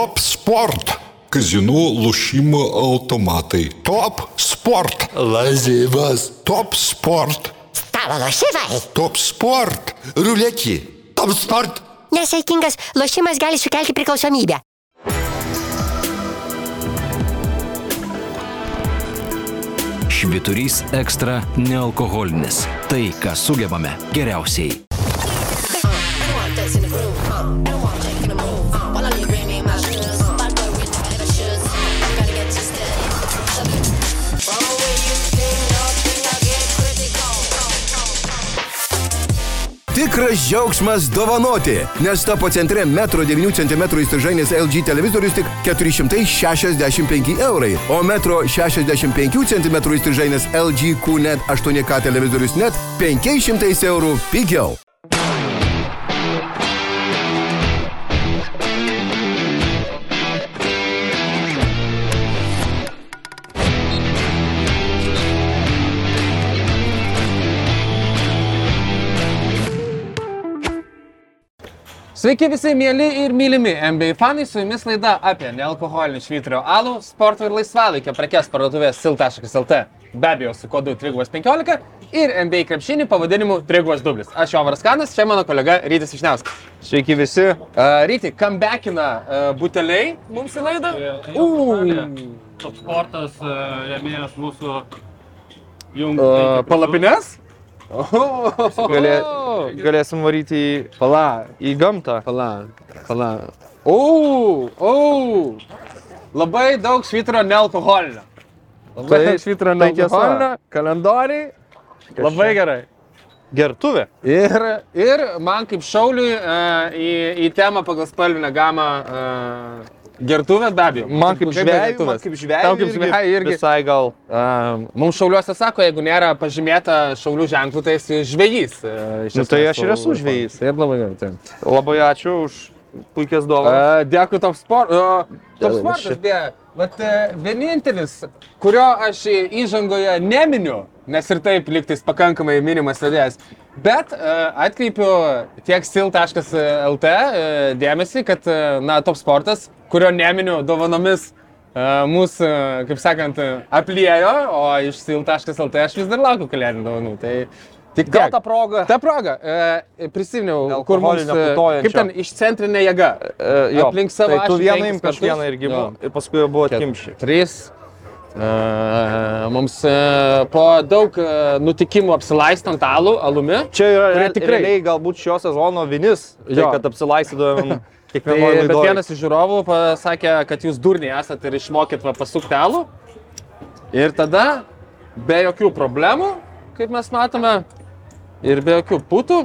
Top Sport. Kazinų lošimo automatai. Top Sport. Lazivas. Top Sport. Stalo lošimai. Top Sport. Ruletį. Top sport. Nesaikingas lošimas gali sukelti priklausomybę. Šviturys ekstra nealkoholinis. Tai, ką sugebame geriausiai. Tikras džiaugsmas dovanoti, nes tapo centre metro 9 cm įstrižainės LG televizorius tik 465 eurai, o metro 65 cm įstrižainės LG QNET 8K televizorius net 500 eurų pigiau. Sveiki visi mėly ir mylimi NBA fanai, su jumis laida apie nealkoholinį švyturio alų, sporto ir laisvalaikio prekes parduotuvės sil.lt. Be abejo, su kodu 315 ir NBA krepšinį pavadinimu 3 dublis. Aš Jovaras Kanas, čia mano kolega Rytis Išniauskas. Sveiki visi. Uh, Ryti, comebackina uh, buteliai mums į laidą. Top sportas e, rėmėjas mūsų jung. Uh, palapines? Galė, galėsim varyti į, Pala, į gamtą. pala, pala. O, o, labai daug švyturio nealkoholinio. Labai Tai- daug tai tiesa. nealkoholinio, kalendoriai. Labai gerai. Gertuvė. Ir, ir man kaip šauliui uh, į, į temą pagal spalvinę gamą uh, gertuvės be abejo. Man kaip žvėjai, man kaip žvėjai. Tau kaip žvejai irgi. Visai gal. Uh, mums šauliuose sako, jeigu nėra pažymėta šaulių ženklų, tai esi žvejys. Uh, iš Nu, tai aš ir esu žvejys. Tai ir labai gerai. taip. Labai ačiū už puikias dovanas. Uh, dėkui Top Sport. Uh, top Sportas, beje, vat, uh, vienintelis, kurio aš įžangoje neminiu, nes ir taip liktais pakankamai minimas vedėjas, bet uh, atkreipiu tiek sil.lt uh, dėmesį, kad, na, Top Sportas, kurio neminiu dovanomis mūsų, kaip sakant, apliejo, o iš sil.lt aš vis dar laukiu kalėdinių dovanų. Tai tik Gal tą progą. Ta proga, e, prisiminiau, kur mums, e, kaip ten išcentrinė jėga. E, jo, aplink savo tai tu vieną imk, aš vieną irgi Jo. imu. Ir paskui buvo atkimši. Trys. Mums po daug nutikimų apsilaistant alų, alumi. Čia yra re- tikrai- realiai galbūt šio sezono vinis, tai kad apsilaisydavėm Tai, bet vienas iš žiūrovų pasakė, kad jūs durniai esate ir išmokėt pasukti alų. Ir tada, be jokių problemų, kaip mes matome, ir be jokių putų,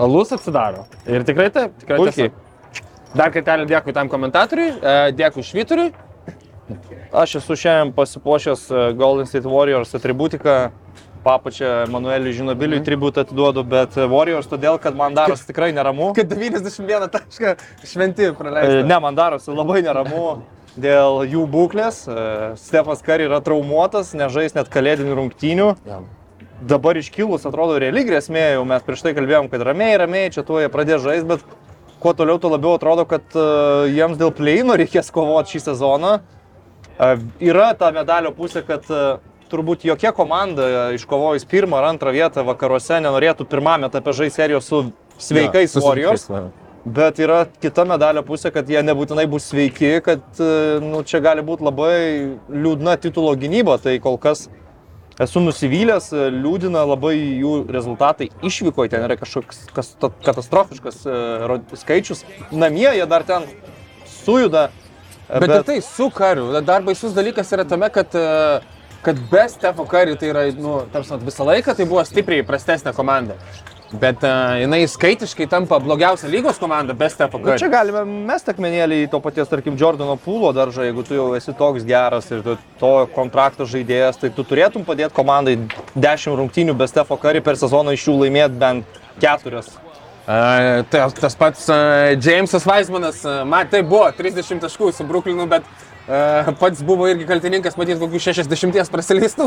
alus atsidaro. Ir tikrai taip, tikrai tiesa. Dar kartelį dėkui tam komentatoriui, e, dėkui švyturiui. Aš esu šiandien pasipuošęs e, Golden State Warriors atributiką. Papačia Manueliui Žinobiliui tributą atiduodu, bet e, Warriors todėl, kad man darosi tikrai neramu. Kad 91 tašką šventi E, praleisti. Ne, man darosi labai neramu dėl jų būklės. E, Stefas Kari yra traumuotas, nežais net kalėdinių rungtynių. Dabar iškilus atrodo reali grėsmė, jau mes prieš tai kalbėjom, kad ramiai, ramiai, čia tuo jie pradės žaisti, bet kuo toliau, tuo labiau atrodo, kad e, jiems dėl pleino reikės kovoti šį sezoną. Yra ta medalio pusė, kad turbūt jokia komanda iškovojus pirmą ar antrą vietą vakaruose nenorėtų pirmame etape žaisti serijos su sveikais su Warriors. Bet yra kita medalio pusė, kad jie nebūtinai bus sveiki, kad nu, čia gali būti labai liūdna titulo gynyba. Tai kol kas esu nusivylęs, liūdina labai jų rezultatai išvykoje, ten yra kažkoks kas, ta- katastrofiškas skaičius. Namie jie dar ten sujuda. Bet, bet ir tai su kariu. Dar baisus dalykas yra tame, kad uh, kad be Stefo Karių tai yra, nu, tarsi visą laiką tai buvo stipriai prastesnė komanda. Bet uh, jinai skaitiškai tampa blogiausia lygos komanda be Stefo Karių. Nu, čia galime mes takmenėlį į to paties, tarkim, Jordano Pūlo daržą, jeigu tu jau esi toks geras ir tu to kontrakto žaidėjas, tai tu turėtum padėti komandai 10 rungtynių be Stefo Karių per sezoną iš jų laimėti bent 4. Tas, tas pats Jamesas Weismanas, man tai buvo 30 taškų su Brooklynu, bet pats buvo irgi kaltininkas, matyt, kokių 60 prasilystų.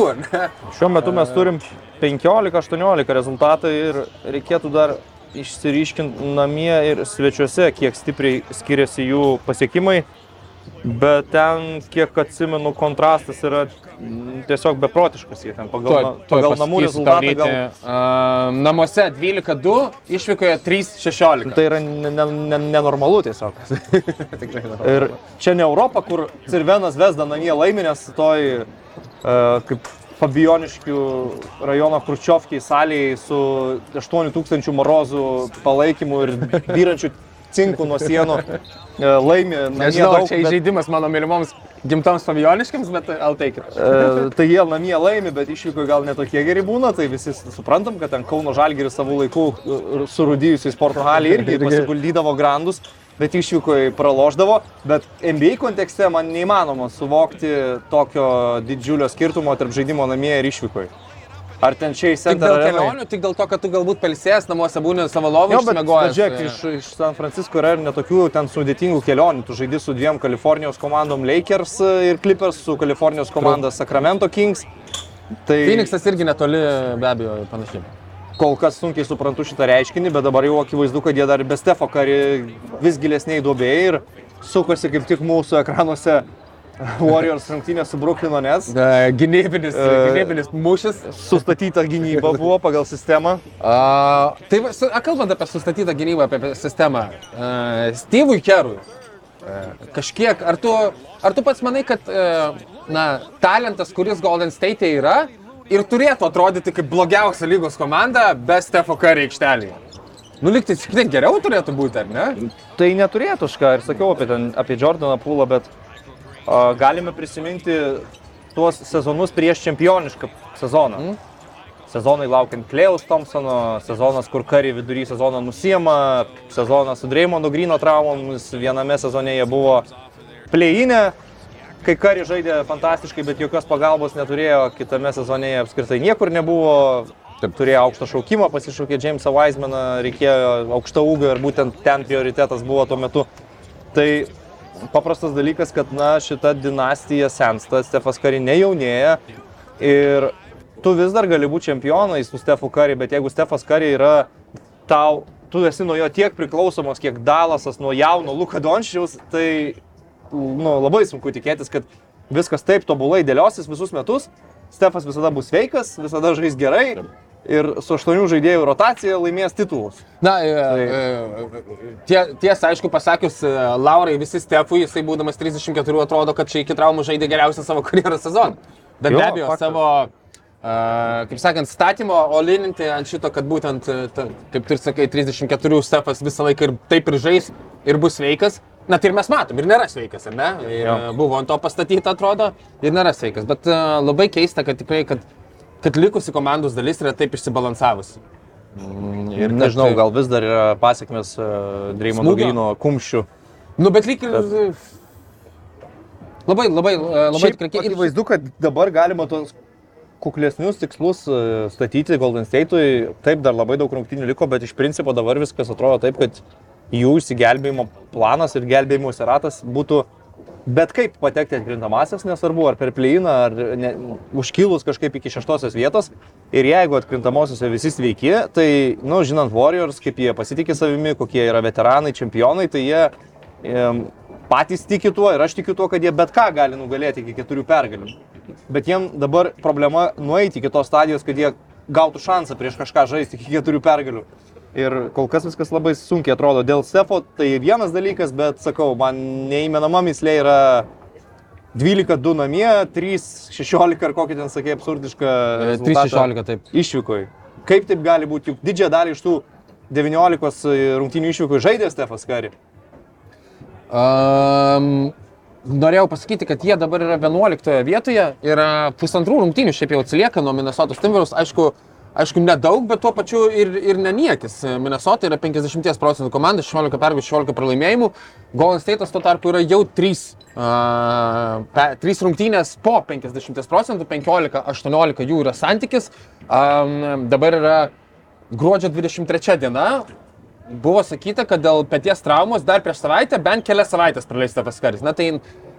Šiuo metu mes turim 15-18 rezultatą ir reikėtų dar išsiriškinti namie ir svečiuose, kiek stipriai skiriasi jų pasiekimai. Bet ten, kiek atsimenu, kontrastas yra tiesiog beprotiškas. Jie ten pagal, Tuoj- tuoj pagal namų rezultatą Ryti. gal. A, namuose 12-2, išvykoje 3-16. Tai yra ne- ne- ne- nenormalu tiesiog. Ir čia ne Europa, kur Cirvenas Vesda namie laiminės toj e, kaip Fabioniškių rajono Kručiovkiai salėje su 8000 morozų palaikymu ir vyrančių cinkų nuo sienų e, laimi. Nežinau, daug, čia bet- įžeidimas mano mylimoms gimtoms pavioniškiams, bet I'll take it. E, tai jie namie laimi, bet išvyko gal netokie geri būna, tai visi suprantam, kad ten Kauno Žalgiris savų laikų e, surūdyjusiai sporto halį irgi pasiguldydavo grandus, bet išvyko praloždavo, bet NBA kontekste man neįmanoma suvokti tokio didžiulio skirtumo tarp žaidimo namie ir išvyko. Ar ten čia į Tik dėl kelionių, tik dėl to, kad tu galbūt palsės namuose būni savo bet išsimegojęs. žiūrėk, iš, iš San Francisco yra ir netokių ten sudėtingų kelionių. Tu žaidži su dviem Kalifornijos komandom Lakers ir Clippers, su Kalifornijos komanda Sacramento Kings. Tai Phoenixas irgi netoli, be abejo, panašiai. kol kas sunkiai suprantu šitą reiškinį, bet dabar jau akivaizdu, kad jie dar be Stefo kari vis gilesniai duobėjai ir sukosi kaip tik mūsų ekranuose Warriors rungtynė su Brooklyno Nets. E, Gynybinis, E, gynybinis mūšis. Sustatyta gynyba buvo pagal sistemą. A, tai, a, kalbant apie sustatytą gynybą, apie, sistemą, uh, Steve'ui Kerui, uh, kažkiek, ar tu, ar tu pats manai, kad, uh, na, talentas, kuris Golden State yra, ir turėtų atrodyti kaip blogiausia lygos komanda be Stefo Curry aikštelėje? Nu, liktai šiek tiek geriau turėtų būti, ar ne? Tai neturėtų, aš ką ir sakiau apie, ten, apie Jordaną Pūlą, bet a, galime prisiminti tuos sezonus prieš čempionišką sezoną. Mm. Sezonai laukiant Klėjaus Thompsono, sezonas, kur Kari vidury sezono nusiema, sezonas su Dreimondo Grino traumomis, viename sezone jie buvo plėjinė, kai Kari žaidė fantastiškai, bet jokios pagalbos neturėjo, kitame sezone jie apskritai niekur nebuvo, Taip. turėjo aukštą šaukimą, pasišaukė Jamesą Weismaną, reikėjo aukšto ūgio ir būtent ten prioritetas buvo tuo metu. Tai paprastas dalykas, kad na, šita dinastija sensta, Stefas Kari nejaunėja ir tu vis dar gali būti čempionais su Stefu Kari, bet jeigu Stefas Kari yra tau, tu esi nuo jo tiek priklausomas, kiek Dalasas nuo jauno Luka Dončiaus, tai nu, labai sunku tikėtis, kad viskas taip tobulai dėliosis visus metus. Stefas visada bus sveikas, visada žais gerai ir su aštuonių žaidėjų rotacija laimės titulus. Na, e, e, tie, tiesa, aišku, pasakius, e, Laurai visi Stefui, jisai būdamas 34 atrodo, kad čia iki traumų žaidė geriausią savo karjeros sezoną. Bet be abejo, faktas. savo, a, kaip sakant, statymo, o lininti ant šito, kad būtent, ta, kaip tu ir sakai, 34 Stefas visą laiką ir taip ir žais ir bus sveikas. Na tai ir mes matom, ir nėra sveikas, ar ne? Ir, Jo. buvo ant to pastatyta, atrodo, ir nėra sveikas. Bet uh, labai keista, kad tikrai, kad, kad likusi komandos dalis yra taip išsibalansavusi. Ir kad- nežinau, gal vis dar yra pasiekmes uh, Dreimondo Smūgio? Grino kumščių. Nu, bet lyg ir... Labai, labai, e, labai tikrai. akivaizdu, kad dabar galima tos kuklesnius tikslus e, statyti Golden State'ui. Taip, dar labai daug rungtynių liko, bet iš principo dabar viskas atrodo taip, kad jų išsigelbėjimo planas ir gelbėjimo ratas būtų bet kaip patekti atkrintamasias, nesvarbu ar per pleiną, ar ne, užkilus kažkaip iki šeštosios vietos. Ir jeigu atkrintamosiose visi sveiki, tai, na, nu, žinant Warriors, kaip jie pasitikė savimi, kokie yra veteranai, čempionai, tai jie em, patys tiki tuo ir aš tikiu tuo, kad jie bet ką gali nugalėti iki keturių pergalių. Bet jiem dabar problema nueiti iki tos stadijos, kad jie gautų šansą prieš kažką žaisti iki keturių pergalių. Ir kol kas viskas labai sunkiai atrodo. Dėl Stefo tai vienas dalykas, bet sakau, man neįmenama mislė yra 12-2 namie, 3-16 ar kokį ten sakė absurdišką. rezultatą 3-16, taip. Išvykoj. Kaip taip gali būti? Juk didžiąją dalį iš tų 19 rungtynių išvykoj žaidė Stefas Kari. Um, norėjau pasakyti, kad jie dabar yra 11 vietoje ir pusantrų rungtynių šiaip jau atsilieka nuo Minnesotos Timberus. Aišku, aišku, nedaug, bet tuo pačiu ir, ir neniekis. Minnesota yra 50 procentų komanda, 16 pergalių, 16 pralaimėjimų. Golden State'as tuo tarpu yra jau 3, uh, pe, 3 rungtynės po 50 procentų, 15-18 jų yra santykis. Um, dabar yra gruodžio 23 diena, buvo sakyta, kad dėl pėties traumos dar prieš savaitę bent kelias savaitės praleista paskaris. Na tai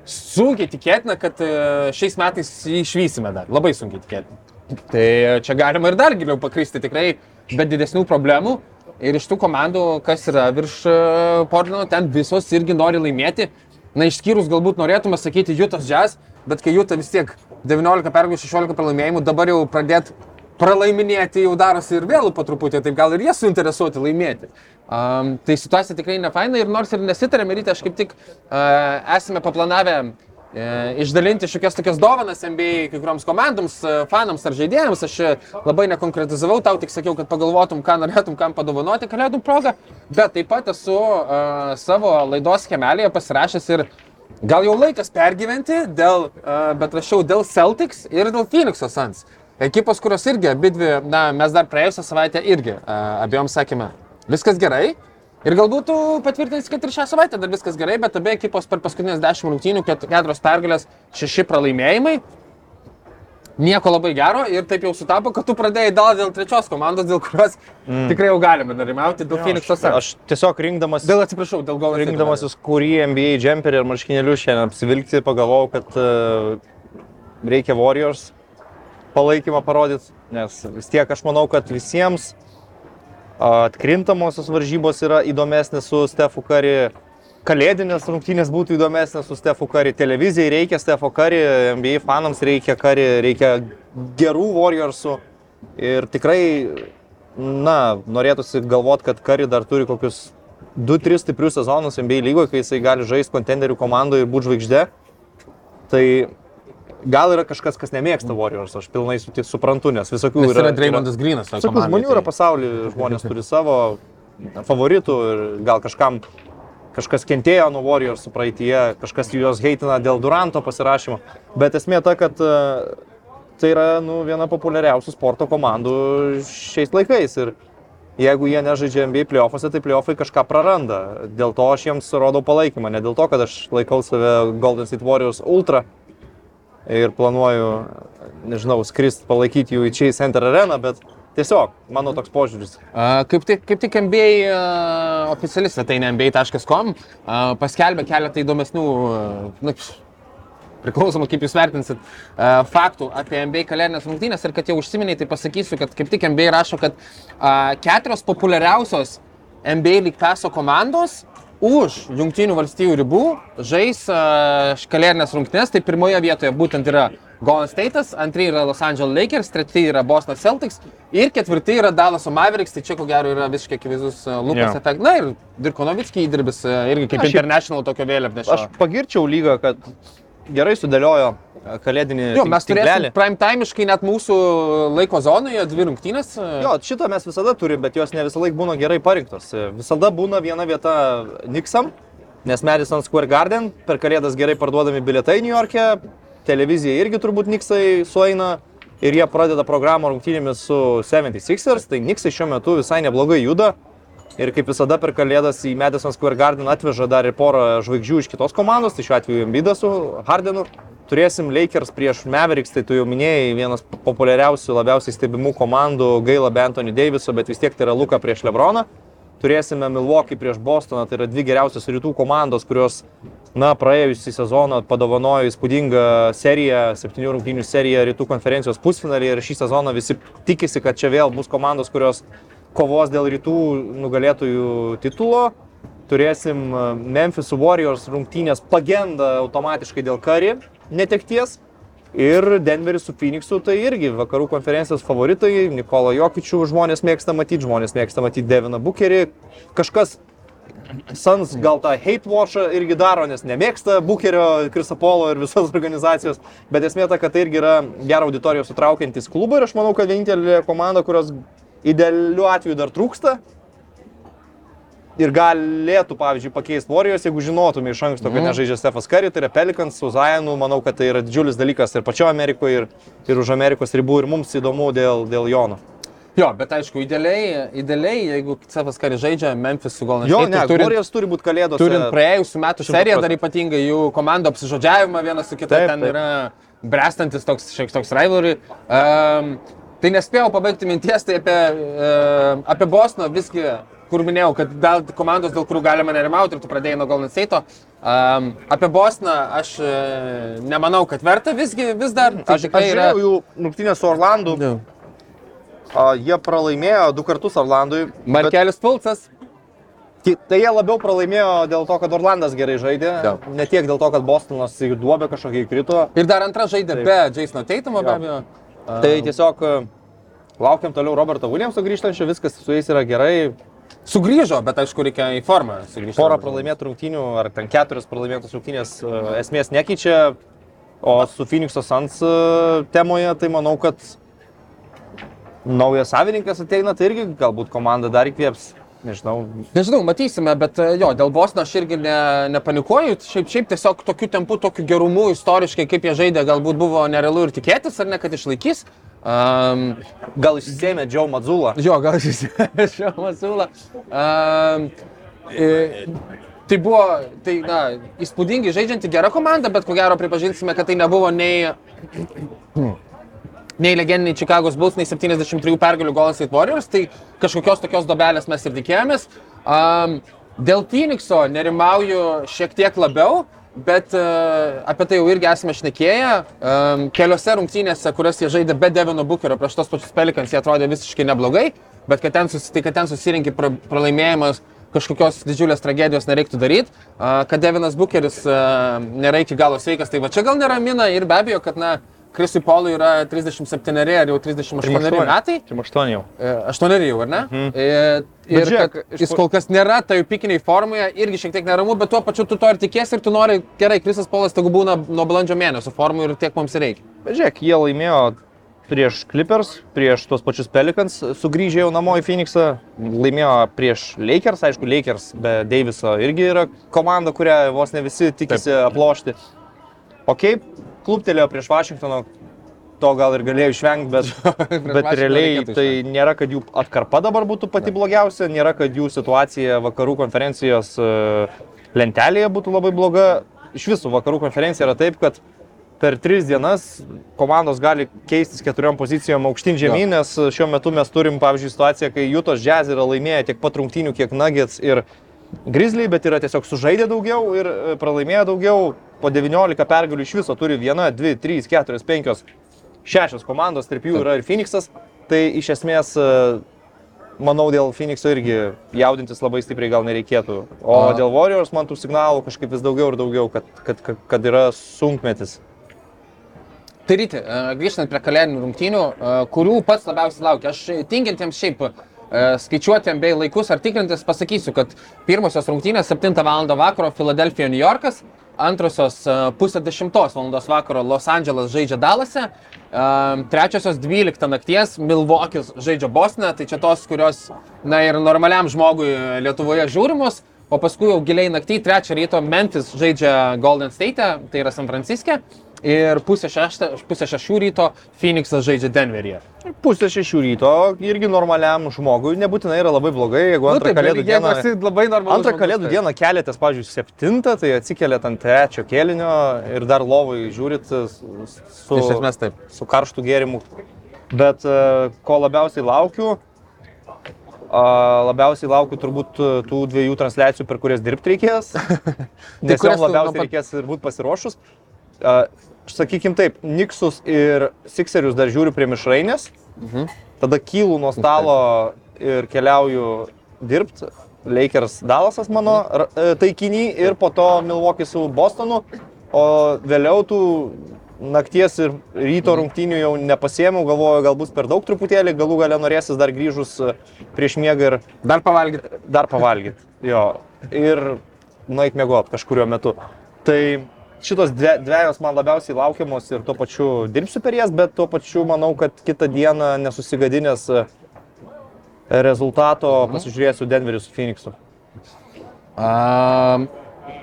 sunkiai tikėtina, kad e, šiais metais jį išvysime dar. Labai sunkiai tikėtina. Tai čia galima ir dar giliau pakristi tikrai, be didesnių problemų. Ir iš tų komandų, kas yra virš e, Portlando, ten visos irgi nori laimėti. Na, išskyrus galbūt norėtume sakyti Jutas Jazz, bet kai Juta vis tiek 19 pergalių, 16 pralaimėjimų, dabar jau pradėt pralaiminėti jau darosi ir vėl po truputį, taip gal ir jie suinteresuoti laimėti. Um, tai situacija tikrai ne faina ir nors ir nesitarėme ryte, aš kaip tik uh, esame paplanavę e, išdalinti šiokias tokias dovanas NBA kai kurioms komandoms, e, fanams ar žaidėjams. Aš e, labai nekonkretizavau, tau tik sakiau, kad pagalvotum, ką norėtum, kam padovanoti kalėdų progą, bet taip pat esu uh, savo laidos schemelėje pasirašęs ir gal jau laikas pergyventi, dėl, uh, bet rašiau dėl Celtics ir dėl Phoenix'o Suns. Ekipos, kurios irgi, abidvi, na, mes dar praėjusią savaitę irgi uh, abiem sakėme, viskas gerai. Ir galbūt tu patvirtinsi, kad ir šią savaitę dar viskas gerai, bet abi ekipos per paskutinės 10 rungtynių, ket- keturios pergalės, šeši pralaimėjimai. Nieko labai gero ir taip jau sutapo, kad tu pradėjai dal dėl trečios komandos, dėl kurios mm. tikrai jau galime darimauti, dėl Phoenix'o Suns. Aš tiesiog rinkdamas, Dėl atsiprašau, dėl State rinkdamasis, kurį NBA džemperį ir marškinėlius šiandien apsivilkti, pagalvojau, kad uh, reikia Warriors palaikymą parodyti, nes vis tiek aš manau, kad visiems atkrintamosios varžybos yra įdomesnės su Stefu Kari. Kalėdinės rungtynės būtų įdomesnės su Stefu Kari. Televizijai reikia Stefo Kari, NBA fanams reikia Kari, reikia gerų Warriorsų. Ir tikrai, na, norėtųsi galvoti, kad Kari dar turi kokius 2-3 stiprius sezonus NBA lygoje, kai jisai gali žaisti kontenderių komandoje ir būti žvaigždė. Tai gal yra kažkas, kas nemėgsta Warriors, aš pilnai suprantu, nes visokių Nes yra Dreymondas Greenas. toj Visokių žmonių yra tai- pasaulyje, žmonės turi savo favoritų ir gal kažkam kažkas kentėjo nuo Warriors praeitie, kažkas juos heitina dėl Duranto pasirašymo. Bet esmė ta, kad e, tai yra nu, viena populiariausių sporto komandų šiais laikais. Ir jeigu jie nežaidžia NBA playoffuose, tai playoffai kažką praranda. Dėl to aš jiems rodau palaikymą. Ne dėl to, kad aš laikau save Golden State Warriors ultra ir planuoju, nežinau, skristi palaikyti jų į Chase Center areną, bet tiesiog mano toks požiūris. Kaip tik, kaip tik NBA a, oficiali svetainė NBA.com a, paskelbė keletą įdomesnių, na, priklausomai kaip jūs vertinsit, faktų apie NBA kalėdinės rungtynės ir kad jau užsiminiai, tai pasakysiu, kad kaip tik NBA rašo, kad keturios populiariausios NBA League Passo komandos už Junktinių valstybių ribų žais a, kalėdinės rungtynės, tai pirmoje vietoje būtent yra Golden State'as, antri yra Los Angeles Lakers, treti yra Boston Celtics ir ketvirti yra Dallas Mavericks, tai čia ko gero yra visiškai akivaizdus a, Lukas yeah. efektas. Na ir Dirkonovickį įdirbis a, irgi kaip Na, šiaip- international tokio vėliavnešio. Aš pagirčiau lygą, kad gerai sudėliojo e, kalėdinį Jo, mes turėsime prime timeiškai net mūsų laiko zonoje dvi rungtynės. a, Jo, šitą mes visada turime, bet jos ne visą laiką būna gerai parinktos. Visada būna viena vieta Nixam, nes Madison Square Garden per kalėdas gerai parduodami bilietai New York'e, televizija irgi turbūt Nixai sueina ir jie pradeda programą rungtynėmis su 76ers, tai Nixai šiuo metu visai neblogai juda. Ir kaip visada per kalėdas į Madison Square Garden atveža dar ir porą žvaigždžių iš kitos komandos, tai šiuo atveju Embiida su Hardenu. Turėsim Lakers prieš Mavericks, tai tu jau minėjai, vienas populiariausių, labiausiai stebimų komandų, gaila be Anthony Daviso, bet vis tiek tai yra Luka prieš Lebroną. Turėsime Milwaukee prieš Bostoną, tai yra dvi geriausios rytų komandos, kurios, na, praėjusį sezoną padovanojo įspūdingą seriją, septynių rungtynių seriją rytų konferencijos pusfinalį ir šį sezoną visi tikisi, kad čia vėl bus komandos, kurios kovos dėl rytų nugalėtojų titulo. Turėsim e, Memphis Warriors rungtynės pagenda automatiškai dėl Kari netekties. Ir Denveris su Phoenixu tai irgi vakarų konferencijos favoritai. Nikola Jokičių žmonės mėgsta matyti, žmonės mėgsta matyti Deviną Bukerį. Kažkas Sans gal tą hate watchą irgi daro, nes nemėgsta Bukerio, Krisapolo ir visos organizacijos. Bet esmė ta, kad tai irgi yra gerą auditoriją sutraukiantis klubą ir aš manau, kad vienintelė komanda, kurios idealiu atveju dar trūksta. Ir galėtų, pavyzdžiui, pakeisti Warriors, jeigu žinotume iš anksto, kad nežaidžia Stefas Curry, tai yra Pelicans su Zayanu, manau, kad tai yra didžiulis dalykas ir pačio Amerikoje, ir, ir už Amerikos ribų, ir mums įdomu dėl, dėl Jono. Jo, bet aišku, idealiai, idealiai jeigu Cefas Kari žaidžia Memphis su Golden Jo, State, ne, tai turint, Warriors turi būti kalėdos. turint praėjusių metų 100%. seriją, dar ypatingai jų komandų apsižodžiavimą vienas su kita, Taip, ten taip. yra brestantis toks, šiek toks rivalry. Um, tai nespėjau pabaigti minties, tai apie, uh, apie Bosną visgi, kur minėjau, kad dėl komandos, dėl kurių galima nerimauti ir tu pradėjai nuo Golden State. Um, apie Bosną aš uh, nemanau, kad verta visgi vis dar. Tai Aš, tikrai yra- jų rungtynę su Orlandu. Jo. A, jie pralaimėjo du kartus Orlandui. Markelis Pulcas. bet- Tai jie labiau pralaimėjo dėl to, kad Orlandas gerai žaidė. Jo. Ne tiek dėl to, kad Bostonas į duobę kažkokį įkrito. Ir dar antrą žaidė Taip. be Jasono Teitumo, be Jo. abejo. Tai tiesiog e, laukiam toliau Roberto Williamso grįžtančio, viskas su jais yra gerai. Sugrįžo, bet aišku, reikia į formą sugrįžti. Porą pralaimėtų rungtynių ar ten keturios pralaimėtos rungtynės e, esmės nekeičia. O su Phoenix'o Suns e, temoje, tai manau, kad naujas savininkas ateina, tai irgi galbūt komanda dar įkvėps. Nežinau, Nežinau, matysime, bet e, jo, dėl Bostono aš irgi ne, nepanikuoju. Šiaip, šiaip tiesiog tokiu tempu, tokiu gerumu istoriškai, kaip jie žaidė, galbūt buvo nerealu ir tikėtis, ar ne, kad išlaikys. Um, gal išsėmė Joe Mazulą. jo, gal šis Masula. Um, e, tai buvo, tai, na, įspūdingai žaidžianti gera komanda, bet ko gero pripažinsime, kad tai nebuvo nei nei legendiniai Chicago's Bulls, nei 73 pergalių Golden State Warriors, tai kažkokios tokios dobelės mes ir tikėjomės. Um, dėl Phoenixo nerimauju šiek tiek labiau, bet uh, apie tai jau irgi esame šnekėję. Um, keliose rungtynėse, kurias jie žaidė be Devino Bookerio prieš tos pačius Pelikans, jie atrodė visiškai neblogai, bet kad ten, susi, tai, kad ten susirinkė pra, pralaimėjimas kažkokios didžiulės tragedijos nereiktų daryti, uh, kad Devinas Bookeris uh, nėra iki galo sveikas, tai va čia gal neramina ir be abejo, kad na, Krisui Polui yra 37 ar jau 38 metai. 38 jau. E, Aštuoneri jau, ar ne? Mhm. Ir, Bet ir žiūrėk, jis kol kas nėra toje pikiniai formoje, irgi šiek tiek neramu, bet tuo pačiu tu to ir tikėsi ir tu nori, gerai, Krisas Polas tegu būna nuo balandžio mėnesio formų ir tiek mums reikia. Bet žiūrėk, jie laimėjo prieš Clippers, prieš tuos pačius Pelicans, sugrįžę jau namo į Phoenixą, laimėjo prieš Lakers, aišku, Lakers be Daviso irgi yra komanda, kurią vos ne visi tikisi Taip. aplošti. O kaip kluptelėjo prieš Vašingtoną, to gal ir galėjo išvengti, bet, bet realiai tai nėra, kad jų atkarpa dabar būtų pati blogiausia, nėra, kad jų situacija vakarų konferencijos e, lentelėje būtų labai bloga. Iš visų vakarų konferencija yra taip, kad per tris dienas komandos gali keistis keturiom pozicijom aukštyn žemyn, nes šiuo metu mes turim, pavyzdžiui, situaciją, kai Jutos Jazz yra laimėję tiek pat rungtynių, kiek Nuggets ir Grizzly, bet yra tiesiog sužaidę daugiau ir e, pralaimėję daugiau. Po 19 pergalių iš viso turi 1, 2, 3, 4, 5, 6 komandos, tarp jų yra ir Phoenixas. Tai iš esmės, e, manau, dėl Phoenixo irgi jaudintis labai stipriai gal nereikėtų. O A. dėl Warriors man tų signalų kažkaip vis daugiau ir daugiau, kad, kad, kad, yra sunkmetis. Tai ryti, e, grįžtant prie kalėdinių rungtynių, kurių pats labiausiai laukia. Aš tingintiems šiaip e, skaičiuotėm bei laikus ar tikrintis pasakysiu, kad pirmosios rungtynės 7 val. vakaro Filadelfija, New Yorkas, antrosios pusę 10 val. vakaro Los Andželas žaidžia Dalase, e, trečiosios 12 nakties Milvokis žaidžia Bosne, tai čia tos, kurios, na ir normaliam žmogui Lietuvoje žiūrimos. O paskui jau giliai naktį, trečią ryto Memphis žaidžia Golden State, tai yra San Franciske. Ir pusę, šeštą, pusę šešių ryto Phoenixas žaidžia Denveryje. Pusė šešių ryto irgi normaliam žmogui nebūtinai yra labai blogai, jeigu antrą taip, kalėdų dieną... labai Antrą kalėdų tai- dieną keliatės, pavyzdžiui, septintą, tai atsikeliat ant trečio kėlinio ir dar lovai žiūrit su, su, Iš esmės taip. su karštų gėrimu. Bet e, ko labiausiai laukiu, labiausiai laukiu turbūt e, tų dviejų transliacijų, per kurias dirbti reikės. Nes kurias jom tu labiausiai nuo pat- reikės ir būti pasiruošus. Sakykim taip, Niksus ir Sixerius dar žiūriu prie mišrainės, Mhm. tada kylu nuo stalo ir keliauju dirbti. Lakers Dalasas mano r- e, taikinį ir po to Milwaukee su Bostonu, o vėliau tų nakties ir ryto rungtynių jau nepasiemiau, galvoju, gal bus per daug truputėlį, galų gale norėsis dar grįžus e, prieš miegą ir Dar pavalgyti. dar pavalgyti. Jo. Ir nueit mėgot kažkurio metu. Tai šitos dve, dviejos man labiausiai laukiamos ir tuo pačiu dirbsiu per jas, bet tuo pačiu manau, kad kitą dieną nesusigadinęs e, rezultato pasižiūrėsiu Denverį su Phoenixu. Um,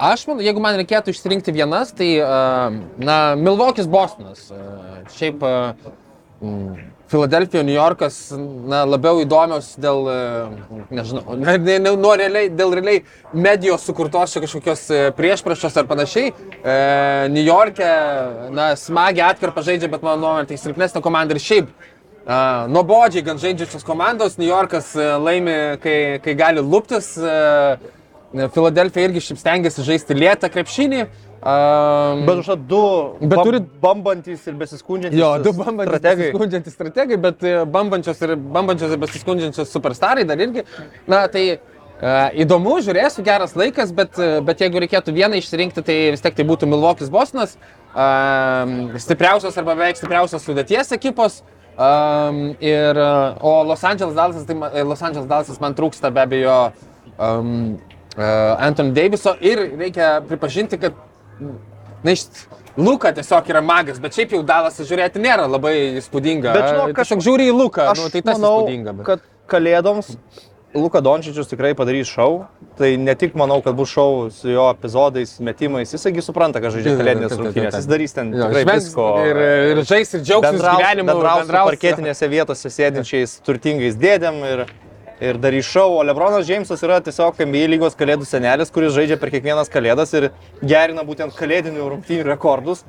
aš manau, jeigu man reikėtų išsirinkti vienas, tai, uh, na, Milvokis Bostonas. Uh, šiaip uh, Filadelfija, New Yorkas, na, labiau įdomios dėl, uh, nežinau, ne, ne, ne, nuo realiai, dėl realiai medijos sukurtos kažkokios uh, priešprašos ar panašiai. Uh, New York'e, na, smagiai atkarpą žaidžia, bet mano nuomonė tai silpnesnė komanda ir šiaip. Uh, nuobodžiai gan žaidžiančios komandos, New Yorkas uh, laimi, kai, kai gali luptis, uh, Filadelfija irgi šiaip stengiasi žaisti lėtą krepšinį, Um, Bet už du Bet bam- turit- bambantys ir besiskundžiantys Jo, du bambančios strategai. besiskundžiantys strategai, bet e, bambančios ir, bambančios ir besiskundžiančios superstarai dar irgi. Na, tai uh, įdomu, žiūrėsiu, geras laikas, bet, e, bet jeigu reikėtų vieną išsirinkti, tai vis tiek tai būtų Milvokis Bostonas, um, stipriausios arba beveik stipriausios sudėties ekipos. Um, ir, o Los Angeles Dallasas, tai Los Angeles Dallasas man trūksta be abejo um, uh, Anthony Daviso ir reikia pripažinti, kad Na, iš Luka tiesiog yra magas, bet šiaip jau Dalasas žiūrėti nėra labai įspūdinga. Bet žinok, kažkaip žiūri į Luką, nu, tai tas manau, įspūdinga. Bet... kad kalėdoms Luka Dončičius tikrai padarys šau. Tai ne tik manau, kad bus šau su jo epizodais, metimais. Jisaigi supranta, kad žaidžia kalėdinės rungtynės. Jis darys ten Jo, tikrai švęs visko. Ir, ir žais, ir džiaugsis gyvenimu. bendraus su parketinėse vietose sėdinčiais turtingais dėdėm ir, ir darys šau. O Lebronas Džeimsas yra tiesiog NBA lygos kalėdų senelis, kuris žaidžia per kiekvienas kalėdas ir gerina būtent kalėdinių rungtynių rekordus.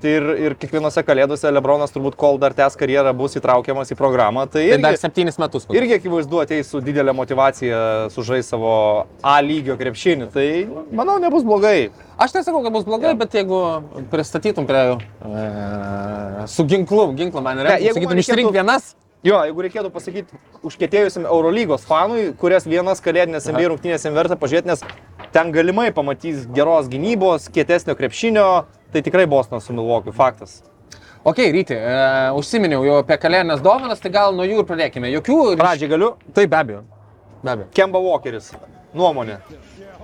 Tai ir, ir kiekvienose kalėdose Lebronas turbūt, kol dar tęs karjerą, bus įtraukiamas į programą. Tai, Tai dar irgi, septynis metus. irgi akivaizdu ateis su didelė motivacija sužais savo A lygio krepšinį. Tai manau, nebus blogai. Aš nesakau, kad bus blogai, bet jeigu pristatytum prie... E, su ginklu, ginklu man Ne, yra. jeigu Sakytum, išrink vienas. Jo, jeigu reikėtų pasakyti užkėtėjusiam Eurolygos fanui, kurias vienas kalėdinės NBA rungtynės jam verta pažiūrėti, nes ten galimai pamatys geros gynybos, kietesnio krepšinio, tai tikrai Bostonas su Milvokiu, faktas. Ok, ryti, e, užsiminiau jau apie kalėdinės dovanas, tai gal nuo jų ir pradėkime. Jokių... Pradžiai galiu, Tai be abejo. Be abejo. Kemba Walkeris, nuomonė.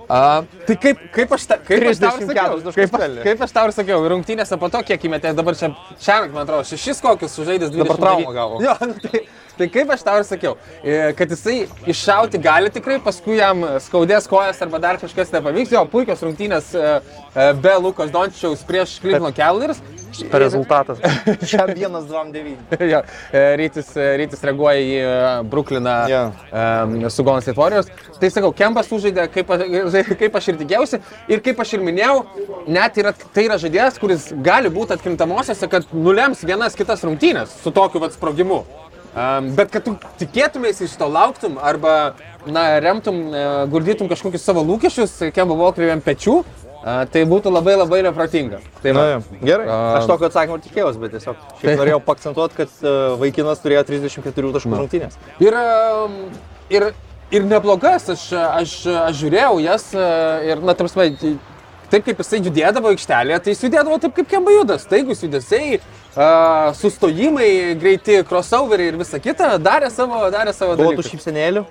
A, tai kaip, kaip aš, ta, kaip aš tau ir 34 sakiau, kaip, kaip aš tau ir sakiau, rungtynėse po to, kiek įmetė dabar čia šiandien, man atrodo, šešis kokius sužaidęs 20. Dabar traumą gavo. Jo, nu tai, tai kaip aš tau ir sakiau, e, kad jisai iššauti gali tikrai, paskui jam skaudės kojas arba dar kažkas nepavyks, jo puikios rungtynės e, e, be Lukos Dončiaus prieš Cleveland Cavaliers. Per rezultatas. Šiam 1-2-9. jo, e, rytis, e, rytis reaguoja į e, Brukliną Jo. um, su Golden State Warriors. Tai sakau, Kempas sužaidė, kaip, kaip aš ir tikėjausi. Ir kaip aš ir minėjau, net yra, tai yra žaidėjas, kuris gali būti atkrintamosiose, kad nulems vienas kitas rungtynės su tokiu vat sprogimu. Um, bet kad tu tikėtumėsi iš to lauktum arba na, remtum, e, gurdytum kažkokius savo lūkesčius Kemba Walkeriui ant pečių, a, tai būtų labai labai neprotinga. Tai Na, jo, gerai. Aš tokio atsakymo tikėjausi, bet tiesiog šiaip norėjau pakcentuoti, kad e, vaikinas turėjo 34 taškų rungtynės. Ir, um, ir, ir neblogas, aš, aš, aš žiūrėjau jas e, ir, na, tarsi, taip kaip jisai judėdavo aikštelėje, tai jis judėdavo taip kaip Kemba judas, staigus judesiai, uh, sustojimai, greiti crossoveriai ir visa kita, darė savo, darė savo Buvo tų šypsenėlių.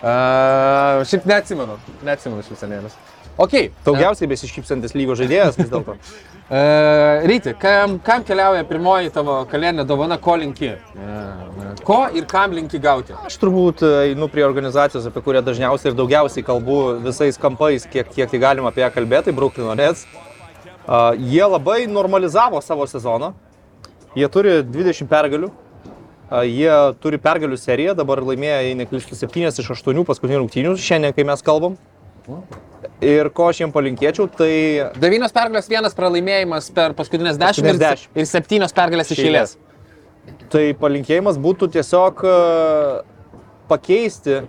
Uh, šiaip neatsimenu, neatsimenu šypsenėlės. Ok. Daugiausiai besišypsantis lygo žaidėjas vis dėlto. Uh, Ryti, kam, kam keliauja pirmoji tavo kalėdinė dovana, ko linki? Uh, ko ir kam linki gauti? Aš turbūt e, einu prie organizacijos, apie kurią dažniausiai ir daugiausiai kalbu visais kampais, kiek, kiek tai galima apie ją kalbėti, Brooklyn Nets. Uh, jie labai normalizavo savo sezoną. Jie turi 20 pergalių. Jie turi pergalių seriją, dabar laimėjo, jei neklystu, 7 iš 8 paskutinių rungtynių, šiandien, kai mes kalbam. Ir ko aš jiem palinkėčiau, tai Devynios pergalės, vienas pralaimėjimas per paskutinės dešimt ir, Paskutinės se- ir septynios pergalės iš eilės. Tai palinkėjimas būtų tiesiog e, pakeisti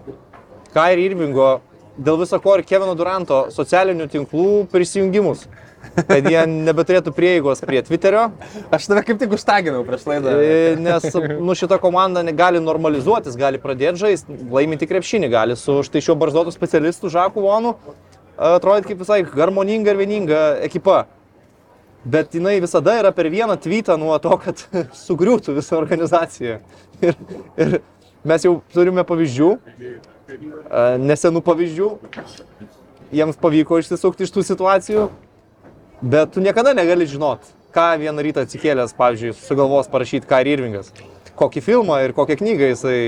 Kairi Irvingo dėl viso ko ir Kevino Duranto socialinių tinklų prisijungimus. Kad jie nebeturėtų prieigos prie Twitterio, Aš tave kaip tik užtaginau prieš laidą. e, nes nu, šita komanda gali normalizuotis, gali pradėti žaisti, laiminti krepšinį, gali su štai šiuo barzdotu specialistu Žaku Vonu atrodyti kaip visai harmoninga ir vieninga ekipa. Bet jinai visada yra per vieną tweetą nuo to, kad sugriūtų visa organizacija. Ir, ir mes jau turime pavyzdžių, e, nesenų pavyzdžių. Jiems pavyko išsisukti iš tų situacijų, bet tu niekada negali žinot, ką vieną rytą atsikėlęs, pavyzdžiui, sugalvos parašyti Kairi Irvingas. Kokį filmą ir kokią knygą jisai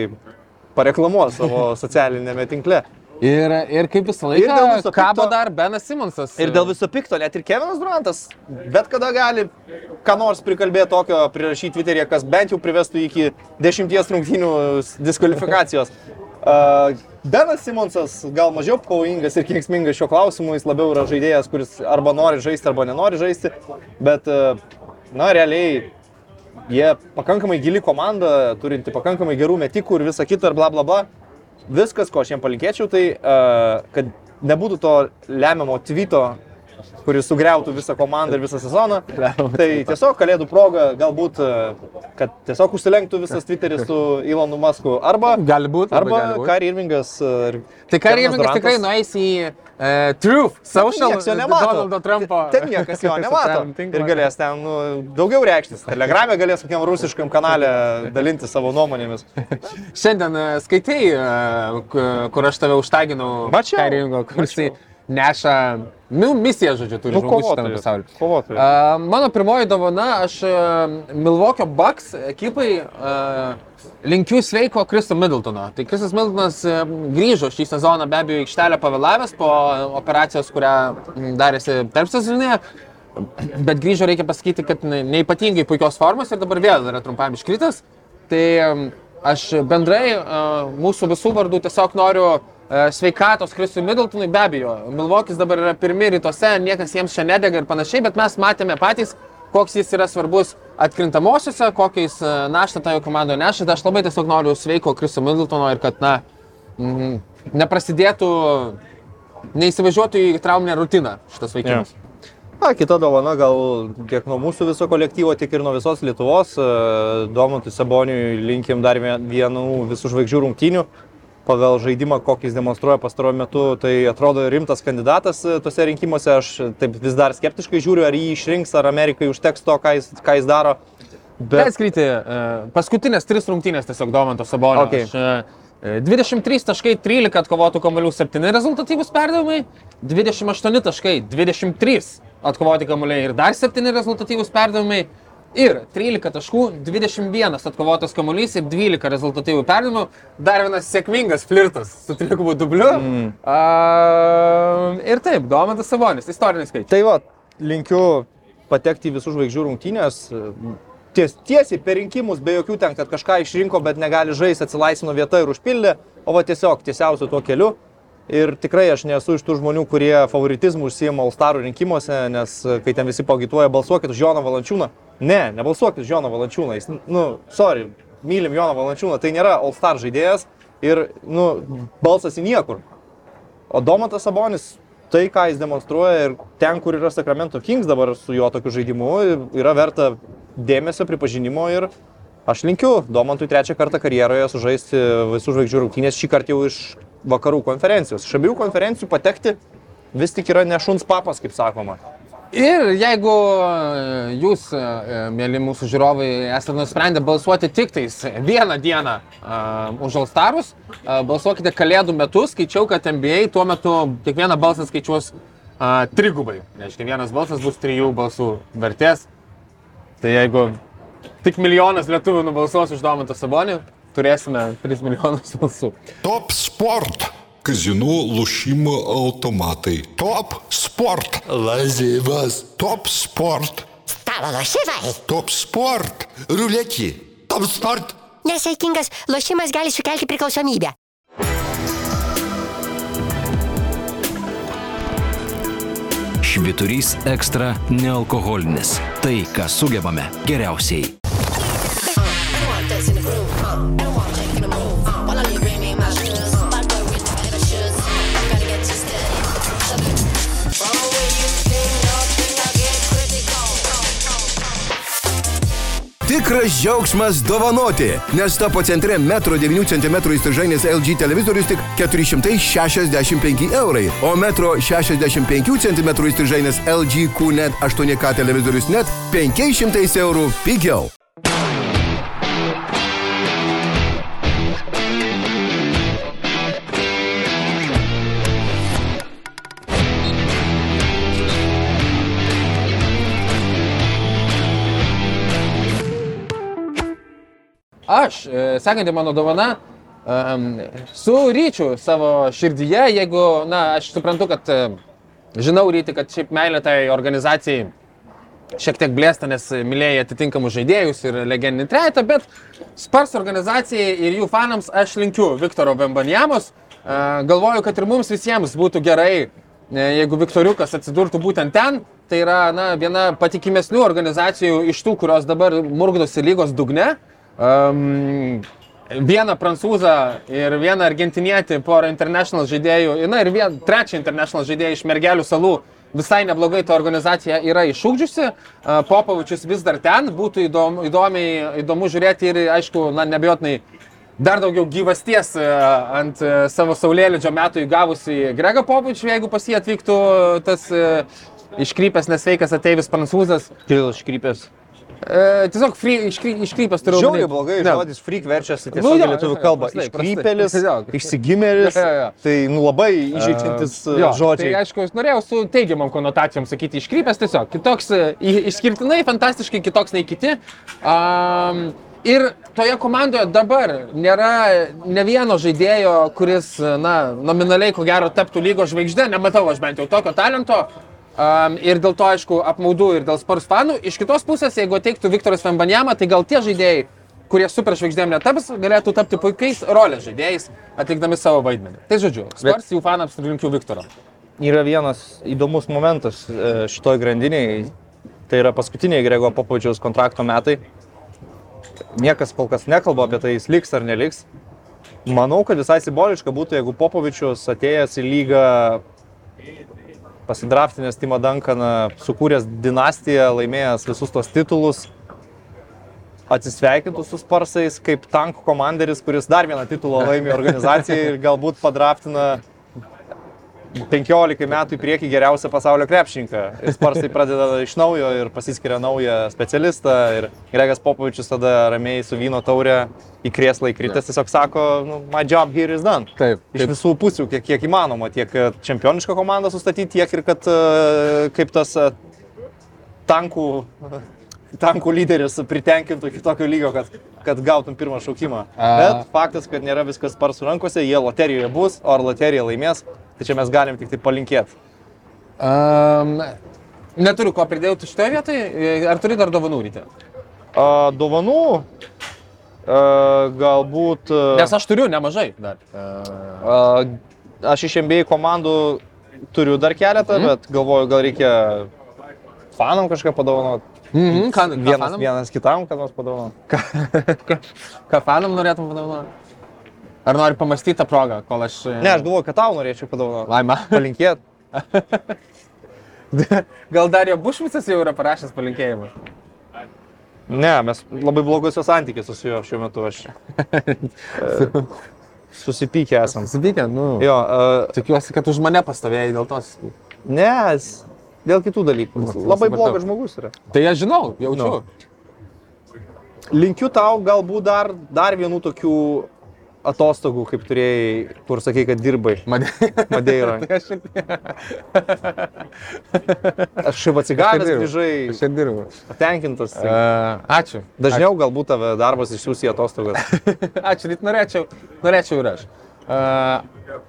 pareklamuos savo socialinėme tinkle. Ir, ir kaip visą laiką kabo dar Benas Simonsas. Ir dėl viso pikto, net ir Kevinas Durantas, bet kada gali ką nors prikalbėti tokio, prirašyti Twitter'e, kas bent jau privestų iki dešimties rungtynių diskvalifikacijos. Benas Simonsas gal mažiau pavojingas ir kenksmingas šiuo klausimu, jis labiau yra žaidėjas, kuris arba nori žaisti, arba nenori žaisti, bet, na, realiai jie pakankamai gili komanda, turinti pakankamai gerų metikų ir visa kita ir bla bla bla. Viskas, ko aš jiems palinkėčiau, tai kad nebūtų to lemiamo tvito kuris sugriautų visą komandą ir visą sezoną. Tai tiesiog kalėdų proga, galbūt, e, kad tiesiog užsilenktų visas Twitteris su Elonu Musku. Arba, Gali būt, labai arba gali būt. Kari Irvingas. e, Tai Kari Irvingas tikrai nueis į uh, Truth Social. Donaldo Trumpo. Ten niekas jo nemato. Ir galės ten nu, daugiau reikštis. Telegramė galės kokiam rusiškam kanalė dalinti savo nuomonėmis. Šiandien skaitai, kur aš tave užtaginau. Mačiau. Kari Irvingo, kur jisai neša nu, misiją, žodžiu, turi Nu, žmogus šitame pasaulyje. kovotojai. Uh, mano pirmoji dovana, aš uh, Milwaukee Bucks ekipai uh, linkiu sveiko Kristo Middletono. Tai Kristas Middletonas uh, grįžo šį sezoną be abejo aikštelę pavėlavęs po operacijos, kurią darėsi tarp sezoninėje. Bet grįžo reikia pasakyti, kad ne- neipatingai puikios formos ir dabar vėl yra trumpam iškritęs. Tai um, aš bendrai uh, mūsų visų vardų tiesiog noriu uh, sveikatos Kristui Middletonui, be abejo. Milvokis dabar yra pirmi rytuose, niekas jiems čia nedega ir panašiai, bet mes matėme patys, koks jis yra svarbus atkrintamosiose, kokiais uh, naštą tą jo komandoje neša. Tai aš labai tiesiog noriu sveiko Kristo Middletono ir kad, na, mm, neprasidėtų, neįsivažiuotų į trauminę rutiną šitas vaikinas. Yeah. Na, kita dovana gal tiek nuo mūsų viso kolektyvo, tiek ir nuo visos Lietuvos. E, Domantui Saboniui linkim dar vien- vienų visų žvaigždžių rungtynių. Pagal žaidimą, kokį jis demonstruoja pastaruoju metu, tai atrodo rimtas kandidatas e, tose rinkimuose. Aš taip vis dar skeptiškai žiūriu, ar jį išrinks, ar Amerikai užteks to, ką jis, ką jis daro. Bet skryti, paskutinės tris rungtynės tiesiog Domanto Sabonio. Okay. Aš, e, 23 taškai, 13 atkovotų kamuolių, 7 rezultatyvūs perdavimai, 28 taškai, 23 atkovoti kamuoliai ir dar 7 rezultatyvūs perdavimai. Ir 13 taškų, 21 atkovotas kamuolys ir 12 rezultatyvų perdavimų. Dar vienas sėkmingas flirtas su trigubu dubliu. Mm. A, ir taip, Domantas Sabonis, istorinis skaičius. Tai va, linkiu patekti į visų žvaigždžių rungtynės. Ties, tiesiai per rinkimus, be jokių ten, kad kažką išrinko, bet negali žaisti, atsilaisvino vietą ir užpildė, o va tiesiog tiesiausiu tuo keliu. Ir tikrai aš nesu iš tų žmonių, kurie favoritizmų užsijima All-Starų rinkimuose, nes e, kai ten visi pagituoja, balsuokit už Joną Valančiūną. Ne, nebalsuokit už Joną Valančiūną. Jis, nu, sorry, mylim Joną Valančiūną, tai nėra All-Star žaidėjas ir, nu, balsas į niekur. O Domantas Sabonis, tai ką jis demonstruoja ir ten, kur yra Sacramento Kings dabar su jo tokiu žaidimu, yra verta dėmesio, pripažinimo ir aš linkiu Domantui trečią kartą karjeroje sužaisti visų žvaigždžių rungtynės, šį kartą jau iš vakarų konferencijos. Iš abiejų konferencijų patekti vis tik yra nešuns papas, kaip sakoma. Ir jeigu e, jūs, e, e, mėly mūsų žiūrovai, esate nusprendę balsuoti tik tais vieną dieną uh, už Alstarus, uh, balsuokite kalėdų metu, skaičiau, kad NBA tuo metu kiekvieną balsą skaičiuos uh, trigubai. Reiškia, vienas balsas bus trijų balsų vertės. Tai jeigu tik milijonas lietuvių nubalsuos už Domantą Sabonį, turėsime 3 milijonus balsų. Top sport. Kazinų lošimo automatai. Top sport. Lazivas. Top sport. Stalo lošimai. Top sport. Ruletį. Top sport. Nesaikingas lošimas gali sukelti priklausomybę. Šviturys ekstra nealkoholinis. Tai, ką sugebame geriausiai. Tikras džiaugsmas dovanoti, nes topo centre 1,9 cm įstrižainės LG televizorius tik 465 eurai, o 1,65 cm įstrižainės LG QNET 8K televizorius net 500 eurų pigiau. Aš, e, sekanti mano dovana, um, su ryčiu savo širdyje, jeigu, na, aš suprantu, kad e, žinau ryti, kad šiaip meilė tai organizacijai šiek tiek blėsta, nes mylėjai atitinkamus žaidėjus ir legendinį trejetą, bet Spars organizacijai ir jų fanams aš linkiu Viktoro Bembanjamos. E, Galvoju, kad ir mums visiems būtų gerai, jeigu Viktoriukas atsidurtų būtent ten. Tai yra na, viena patikimesnių organizacijų iš tų, kurios dabar murgdosi lygos dugne. Um, vieną prancūzą ir vieną argentinietį, porą international žaidėjų, na ir vien, trečią international žaidėją iš Mergelių salų visai neblogai ta organizacija yra išūkdžiusi. Popovičius vis dar ten, būtų įdomu, įdomiai, įdomu žiūrėti ir, aišku, na, nebejotinai dar daugiau gyvasties ant savo saulėlydžio metų įgavusi Grega Popovičių, jeigu pas jį atvyktų tas iškrypęs nesveikas ateivis prancūzas. Kodėl iškrypęs? E, tiesiog free, iškry, iškrypęs turiu Žiauriai blogai, Ne. žodis freak verčiasi Nu, tiesiog jo, į lietuvių jo, kalbą. Iškrypėlis, prastai. išsigimėlis. Jo, jo. Tai nu, labai įžeidžiantis Jo, uh, žodžiai. Tai aišku, aš norėjau su teigiamam konotacijom sakyti iškrypęs tiesiog. Kitoks, e, išskirtinai, fantastiškai kitoks nei kiti. Um, ir toje komandoje dabar nėra ne vieno žaidėjo, kuris, na, nominaliai ko gero taptų lygos žvaigždė. Nematau aš bent jau tokio talento. Um, ir dėl to, aišku, apmaudu ir dėl Spurs fanų. Iš kitos pusės, jeigu ateiktų Viktoras Fembanjama, tai gal tie žaidėjai, kurie super žvaigždėm netaps, galėtų tapti puikiais rolės žaidėjais, atlikdami savo vaidmenį. Tai žodžiu, Spurs jų fanams linkiu Viktoro. Yra vienas įdomus momentas e, šitoj grandiniai. Tai yra paskutiniai Grego Popovičiaus kontrakto metai. Niekas kol kas nekalba apie tai, jis liks ar neliks. Manau, kad visai simboliška būtų, jeigu Popovičius atėjęs į lygą pasidraftinęs Timą Dankaną, sukūręs dinastiją, laimėjęs visus tos titulus, atsisveikintų su Sparsais kaip tankų komanderis, kuris dar vieną titulą laimė organizacijai ir galbūt padraftina 15 metų į priekį geriausią pasaulio krepšininką. Ir Sparsai pradeda iš naujo ir pasiskiria naują specialistą. Ir Gregas Popovičius tada ramiai su vyno taurė į krėslą įkritęs tiesiog sako, nu, my job here is done. Taip, Iš visų pusių, kiek, kiek įmanoma, tiek e, čempionišką komandą sustatyti, tiek ir kad e, kaip tas e, tankų, tankų lyderis pritenkintų iki tokio lygio, kad, kad gautum pirmą šaukimą. A. Bet faktas, kad nėra viskas sparsų rankose, jie loterijoje bus, o ar loterija laimės, tai čia mes galim tik tai palinkėti. Um, neturiu ko pridėti šitoje vietoje. Ar turi dar dovanų ryte? A, dovanų a, galbūt... a, Nes aš turiu nemažai dar. Uh, aš iš MBA komandų turiu dar keletą, Mhm. bet galvoju, gal reikia fanam kažką padovanoti. mhm, ką, ką, Vienas, fanam, vienas kitam, kad nors padovanoti. ką, ką fanam norėtum padovanoti? Ar nori pamastyti tą progą, kol aš... e, Ne, aš galvoju, kad tau norėčiau padovanoti. Laima. Palinkėt. Gal dar jo Bušmicas jau yra parašęs palinkėjimą? Ne, mes labai blogosios santykius su juo šiuo metu aš. e, Susipykę esam. Subykę, nu. Jo, uh, Tikiuosi, kad už mane pastovėjai dėl tos. ne, dėl kitų dalykų. Jis Labai supratau. blogas žmogus yra. Tai aš žinau, jaučiu. Nu. Linkiu tau galbūt dar, dar vienų tokių atostogų, kaip turėjai, kur sakai, kad dirbai. Madeiroje. Tai aš šiaip atsigavęs grįžai, aš ir dirbu. patenkintas. Uh, ačiū. Dažniau galbūt tave darbas išsiųs į atostogas. Ačiū, ryt norėčiau, norėčiau ir aš. Uh,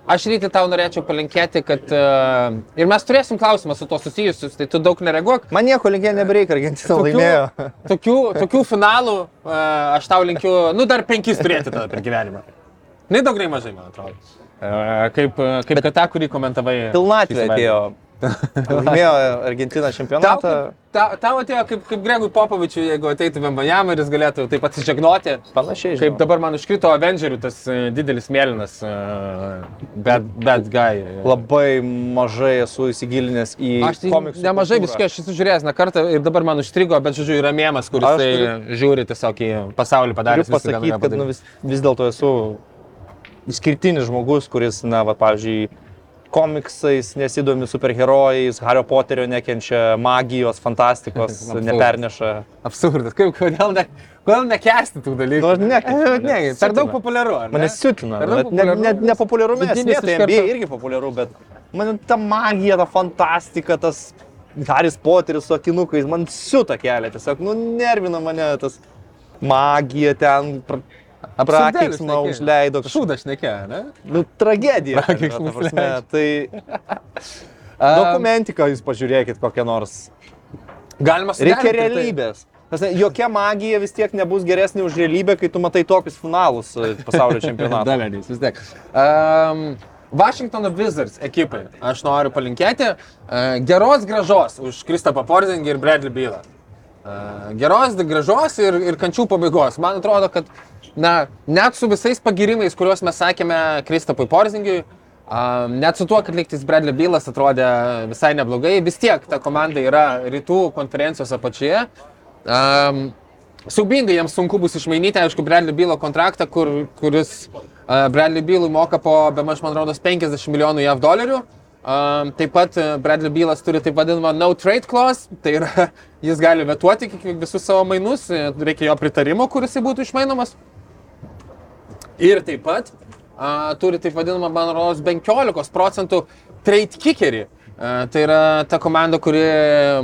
aš rytį tau norėčiau palinkėti, kad... Uh, ir mes turėsim klausimą su to susijusius, tai tu daug nereaguok. Man nieko linkė nebereikia, Argentina laimėjo. tokių, tokių finalų uh, aš tau linkiu, nu dar penkis turėti tada per gyvenimą. Nei daug, nei mažai, man atrodo. Uh, kaip uh, kaip kad tą, kurį komentavai. Pilnatvė šį atėjo. Laimėjo Argentina Tau, čempionatą. tau, tau atėjo kaip, kaip Gregui Popovičiui, jeigu ateitų Vembanjam ir jis galėtų taip atsižegnoti. Panašiai. Kaip žinau. dabar man užkrito Avengerių tas e, didelis mėlynas e, bad, bad guy. Labai mažai esu įsigilinęs į Aš tai nemažai viskio aš esu žiūrėjęs ne kartą ir dabar man užstrigo, bet žodžiu yra mėmas, kuris tai žiūri tiesiog į pasaulį padaręs. Ką pasakyti, kad nu, vis, vis dėlto esu išskirtinis žmogus, kuris, na, va, pavyzdžiui, komiksais nesidomi superherojais, Hario Poterio nekenčia, magijos, fantastikos, Absurdas. neperneša. Absurdas, kaip, kodėl, ne, kodėl nekesti tų dalykų? Nu, aš nekenčiu, E, mane Ne, per daug populiaru. ar ne? Mane siutina. Bet Ne, ne, populiaru. nepopuliarume, Vidinis ne, tai NBA irgi populiaru, bet man ta magija, ta fantastika, tas Haris Poteris su akinukais, man siuta kelia, tiesiog, nu, nervina mane tas magija ten, Absurdėlis prakeiksmą užleido. Šūdas nekė, ne? Nu, tragedija. Prakeiksmą prasme, Tai Um, dokumentiką jūs pažiūrėkit kokią nors. Galima Reikia suderinti tai. realybės. Ta prasme, Jokia magija vis tiek nebus geresnė už realybę, kai tu matai tokius finalus e, pasaulio čempionato. Dalenys, vis tiek. Um, Washingtono Wizards ekipai aš noriu palinkėti uh, geros gražos už Kristapą Porzingį ir Bradley Bylą. Uh, geros gražos ir, ir kančių pabaigos. Man atrodo, kad na, net su visais pagirimais, kuriuos mes sakėme Kristapui Porzingiui, Uh, net su tuo, kad liktis Bradley Bylas atrodė visai neblogai, vis tiek ta komanda yra rytų konferencijos apačioje. Um, Siaubingai jiems sunku bus išmainyti, aišku, Bradley Bylo kontraktą, kur, kuris uh, Bradley Bylui moka po, be maž, man rodos, 50 milijonų JAV dolerių. Um, taip pat uh, Bradley Bylas turi taip vadinamą no trade clause, tai yra, jis gali vetuoti visus savo mainus, e, reikia jo pritarimo, kuris būtų išmainomas. Ir taip pat a, turi taip vadinamą, man rodos, 15 procentų trade kickerį. A, tai yra ta komanda, kuri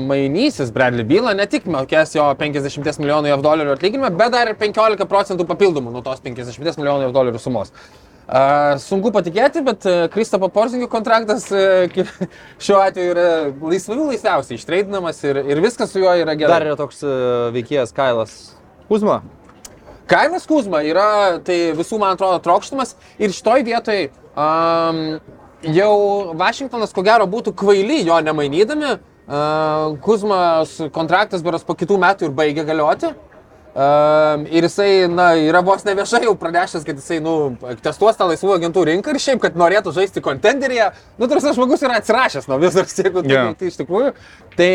mainysis Bradley Bylą, ne tik mokės jo 50 milijonų JAV dolerių atlyginimą, bet dar ir 15 procentų papildomų nuo tos 50 milijonų JAV dolerių sumos. A, sunku patikėti, bet a, Kristopo Porzingio kontraktas a, ki- šiuo atveju yra laisviau laisviausiai ištreidinamas ir, ir viskas su juo yra gerai. Dar yra toks e, veikėjas Kailas Kuzma. Kaimas Kuzma yra tai visų, man atrodo, trokštamas ir šitoj vietoj um, jau Vašingtonas ko gero būtų kvaily jo nemainydami. Uh, Kuzmas kontraktas beras po kitų metų ir baigia galioti. Um, ir jisai, na, yra vos ne viešai jau pranešęs, kad jisai, nu, testuos tą laisvų agentų rinką ir šiaip, kad norėtų žaisti kontenderyje. Nu, tarsi žmogus yra atsirašęs nuo viso, jeigu yeah. tai iš tikrųjų. Tai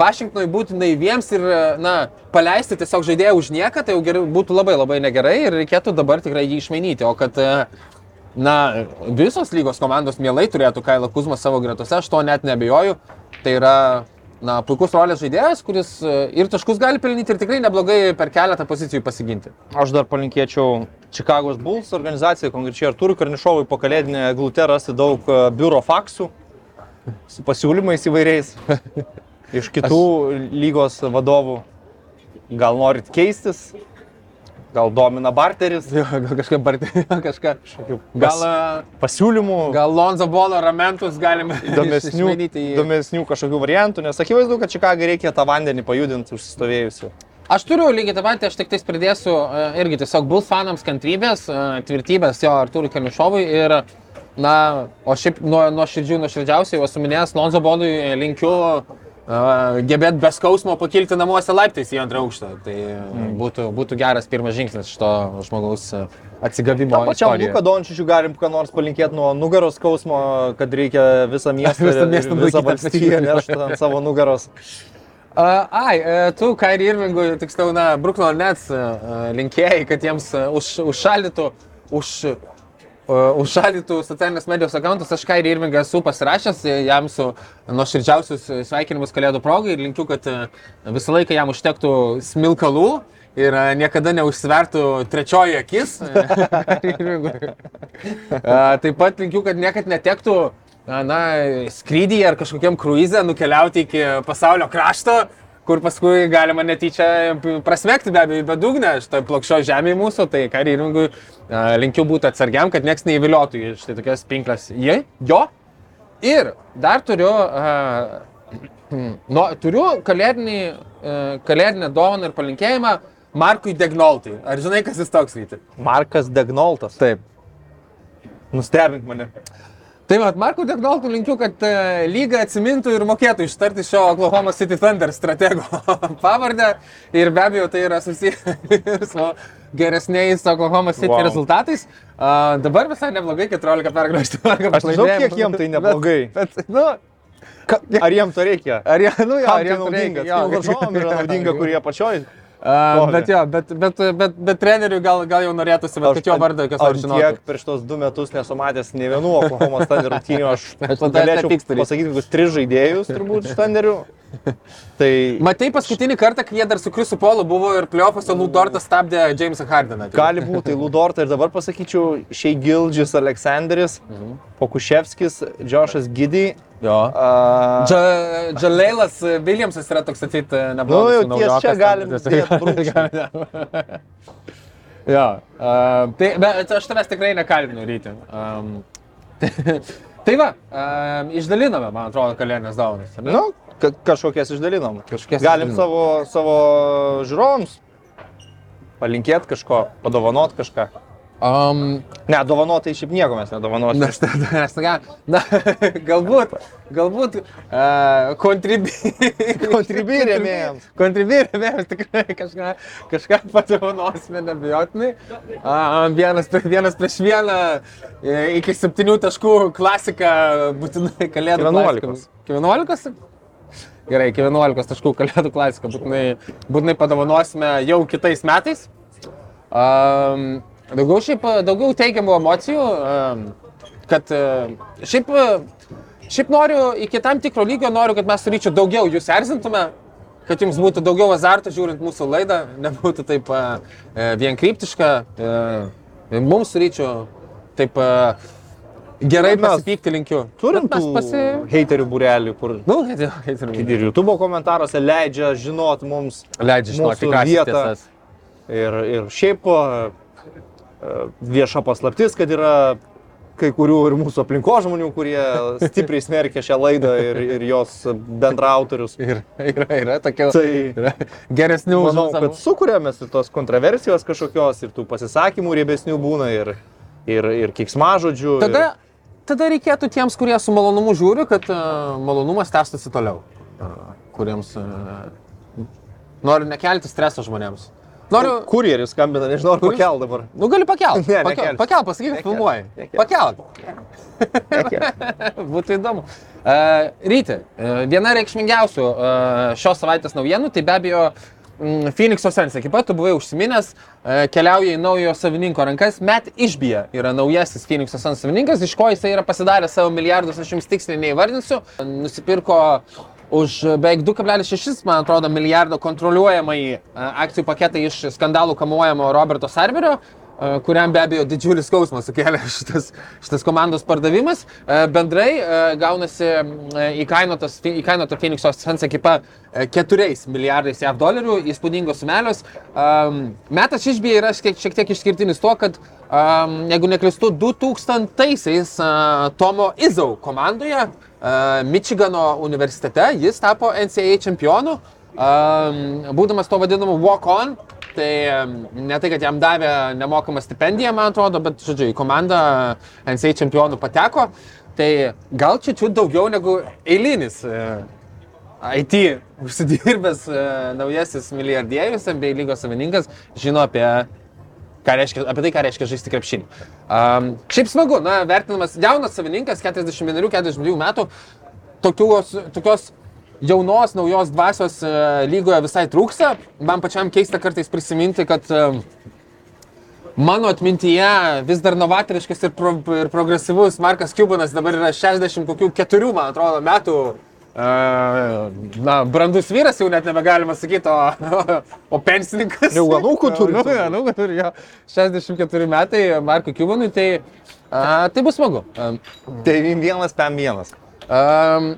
Vašingtonui būtų naiviems ir, na, paleisti tiesiog žaidėją už nieką, tai jau gerai, būtų labai labai negerai ir reikėtų dabar tikrai jį išmainyti. O kad, e, na, visos lygos komandos mielai turėtų Kailą Kuzmą savo gretose, aš to net nebejoju. Tai yra, na, puikus rolės žaidėjas, kuris e, ir taškus gali pelnyti ir tikrai neblogai per keletą pozicijų pasiginti. Aš dar palinkėčiau Čikagos Bulls organizacijai, konkrečiai Arturui Karnišovui po kalėdinę glutę rasti daug e, biuro faksų su pasiūlymais įvairiais iš kitų lygos vadovų. Gal norit keistis, gal domina barteris, gal kažką bartė, kažką. Gal, e, pasiūlymų, gal Lonzo Bolo ramentus galime įdomesnių, įdomesnių kažkokių variantų, nes akivaizdu, kad Čikagai reikia tą vandenį pajudinti užsistovėjusiu. Aš turiu lygiai tą patį, aš tik tais pridėsiu e, irgi tiesiog Bulls fanams kantrybės, e, tvirtybės jo Arturui Kalnišovui ir, na, o šiaip nuo, nuo širdžių, nuo širdžiausiai, esu minėjęs, Lonzo Bolui linkiu uh, gebėti be skausmo pakilti namuose laiptais į antrą aukštą. Tai mm. būtų, būtų geras pirmas žingsnis šito žmogaus e, atsigavimo. Pačiam. Luka Dončičiui galim ką nors palinkėti nuo nugaros skausmo, kad reikia visą miestą, Visą miestą visą valstybę nešti ant savo nugaros. Uh, ai, uh, tu, Kairi Irvingui, tiksliau, na, Brooklyn Nets uh, linkėjai, kad jiems už, užšaldytų, už, užšaldytų socialinės medijos akantus. Aš Kairi Irvingą esu pasirašęs, e, jam su nuoširdžiausius sveikinimus kalėdų progai ir linkiu, kad uh, visą laiką jam užtektų smilkalų. Ir uh, niekada neužsvertų trečioji akis. Uh, taip pat linkiu, kad niekad netektų na, skrydį ar kažkokiam kruizė nukeliauti iki pasaulio krašto, kur paskui galima netyčia prasmekti be abejo į bedugnę šitą plokščio žemėje mūsų, tai kariai ringui linkiu būti atsargiam, kad nieks neįviliotų į štai tokias pinklės jie, jo. Ir dar turiu, uh, nu, turiu kalėdinį, uh, kalėdinę dovaną ir palinkėjimą Markui Degnoltai. Ar žinai, kas jis toks ryti? Markas Degnoltas. Taip. Nustebink mane. Tai vat, Markų Degnoltų linkiu, kad uh, lyga atsimintų ir mokėtų ištarti šio Oklahoma City Thunder stratego pavardę. Ir be abejo, tai yra susijęs ir su geresniais Oklahoma City Wow. rezultatais. Uh, dabar visai neblogai, 14 pergalių, 18 Aš nežinau, kiek jiem tai neblogai. Bet, bet, nu, Ka, ar jiem to reikia? ar jie, nu, jo, Kam ar tai jie naudinga? Tiem varžovam yra naudinga, kurie apačioj. Uh, bet jo, bet, bet, bet, bet treneriui gal, gal jau norėtųsi, bet kad jo vardą kas nors žinotų. tiek per šitos du metus nesu matęs ne vienų Oklahoma Thunder rungtynių. Aš Aš galėčiau pasakyti, kokius tris žaidėjus turbūt iš Thunderių. Tai Matai paskutinį kartą, kai jie dar su Krisu Polu buvo ir pliofuose Ludortas stabdė Jamesą Hardiną. gali būti tai Ludorta ir dabar pasakyčiau Šei Gildžis Aleksandris, Mhm. Pokuševskis, Džošas Giddy. Jo. Uh, Dža- Džaleilas Williamsas yra toks atsit nu, neblogas. jau su ties čia galim brūkšnį. Jo. Uh, tai, bet aš tavęs tikrai nekalbinu ryti. Um, tai va, um, išdaliname, man atrodo, kalėdinės ne? Nu, ka kažkokias išdalinom. Kažkokias Galim išdalinom. savo, savo žiūrovams palinkėti kažko, padovanot kažką. Um, Ne, dovanotai šiaip nieko mes nedovanosim. Nes tada, nes tada, na, galbūt, galbūt uh, kontribi... Contribui rėmėjams. Kontribi rėmėjams tikrai kažką, kažką padovanosime, nebijotinai. Uh, vienas, vienas prieš vieną e, iki septynių taškų klasika būtinai kalėdų. Iki 11. klasika. Iki 11? Gerai, iki 11 taškų kalėdų klasika būtinai, būtinai padovanosime jau kitais metais. Um, daugiau šiaip, daugiau teigiamų emocijų, um, kad uh, šiaip, uh, šiaip noriu iki tam tikro lygio, noriu, kad mes su ryčiu daugiau jūs erzintume, kad jums būtų daugiau azarto žiūrint mūsų laidą, nebūtų taip uh, vienkryptiška. Uh, mums su ryčiu taip uh, gerai mes pasipykti linkiu. Turim Bet mes pasi... heiterių būrelių, kur Nu, jau, kad ir ir YouTube komentaruose leidžia žinot mums leidžia žinoti, mūsų ką vietą. Ir, ir šiaip e, vieša paslaptis, kad yra kai kurių ir mūsų aplinko žmonių, kurie stipriai smerkia šią laidą ir, ir jos bendraautorius. Ir yra, yra tokia. Tai Yra geresnių manau, už kad sukūrėmės ir tos kontroversijos kažkokios, ir tų pasisakymų riebesnių būna, ir, ir, ir kiksmažodžių. Tada, tada reikėtų tiems, kurie su malonumu žiūri, kad uh, malonumas tęstųsi toliau. Uh, kuriems uh, noriu nekelti streso žmonėms. Noriu... Kurjeris skambina, nežinau, ar pakel dabar. Nu, gali pakelt. Ne, pakel, pakel pasakyk, kad filmuoji. Pakelk. Būtų įdomu. Uh, Ryti, uh, viena reikšmingiausių uh, šios savaitės naujienų, tai be abejo mm, Phoenix'o Sens ekipa, tu buvai užsiminęs, uh, keliauja į naujo savininko rankas. Met Išbija yra naujasis Phoenix'o Sens savininkas, iš ko jisai yra pasidaręs savo milijardus, aš jums tiksliai neįvardinsiu. Nusipirko už beveik 2,6, man atrodo, milijardo kontroliuojamąjį e, akcijų paketą iš skandalų kamuojamo Roberto Sarverio, e, kuriam be abejo didžiulis skausmas sukėlė šitas, šitas komandos pardavimas. Bendrai gaunasi įkainota Phoenix'o Suns ekipa e, 4 milijardais JAV dolerių, įspūdingos sumelios. Um, Metas išbėja yra šiek, šiek tiek išskirtinis tuo, kad jeigu neklistu, 2000-aisiais uh, Tomo Izau komandoje Michigano universitete jis tapo NCAA čempionu, būdamas to vadinamu walk-on. Tai ne tai, kad jam davė nemokamą stipendiją, man atrodo, bet, žodžiu, į komandą NCAA čempionų pateko. Tai gal čia čiut daugiau negu eilinis uh, IT užsidirbęs uh, naujasis milijardierius, bei lygos savininkas, žino apie, ką reiškia, apie tai, ką reiškia žaisti krepšinį. Um, šiaip smagu, na, vertinamas jaunas savininkas, 41-42 metų, tokios, tokios jaunos, naujos dvasios uh, lygoje visai trūksta. Man pačiam keista kartais prisiminti, kad um, Mano atmintyje vis dar novatoriškas ir, pro, ir progresyvus Markas Kubanas dabar yra 64, man atrodo, metų. Uh, na, brandus vyras jau net nebegalima sakyti, o, o pensininkas. Jau anūkų turi Nu, anūkų turi, jo. 64 metai Markui Kubanui, tai, uh, tai bus smagu. Um, 9-1, PM1. Um,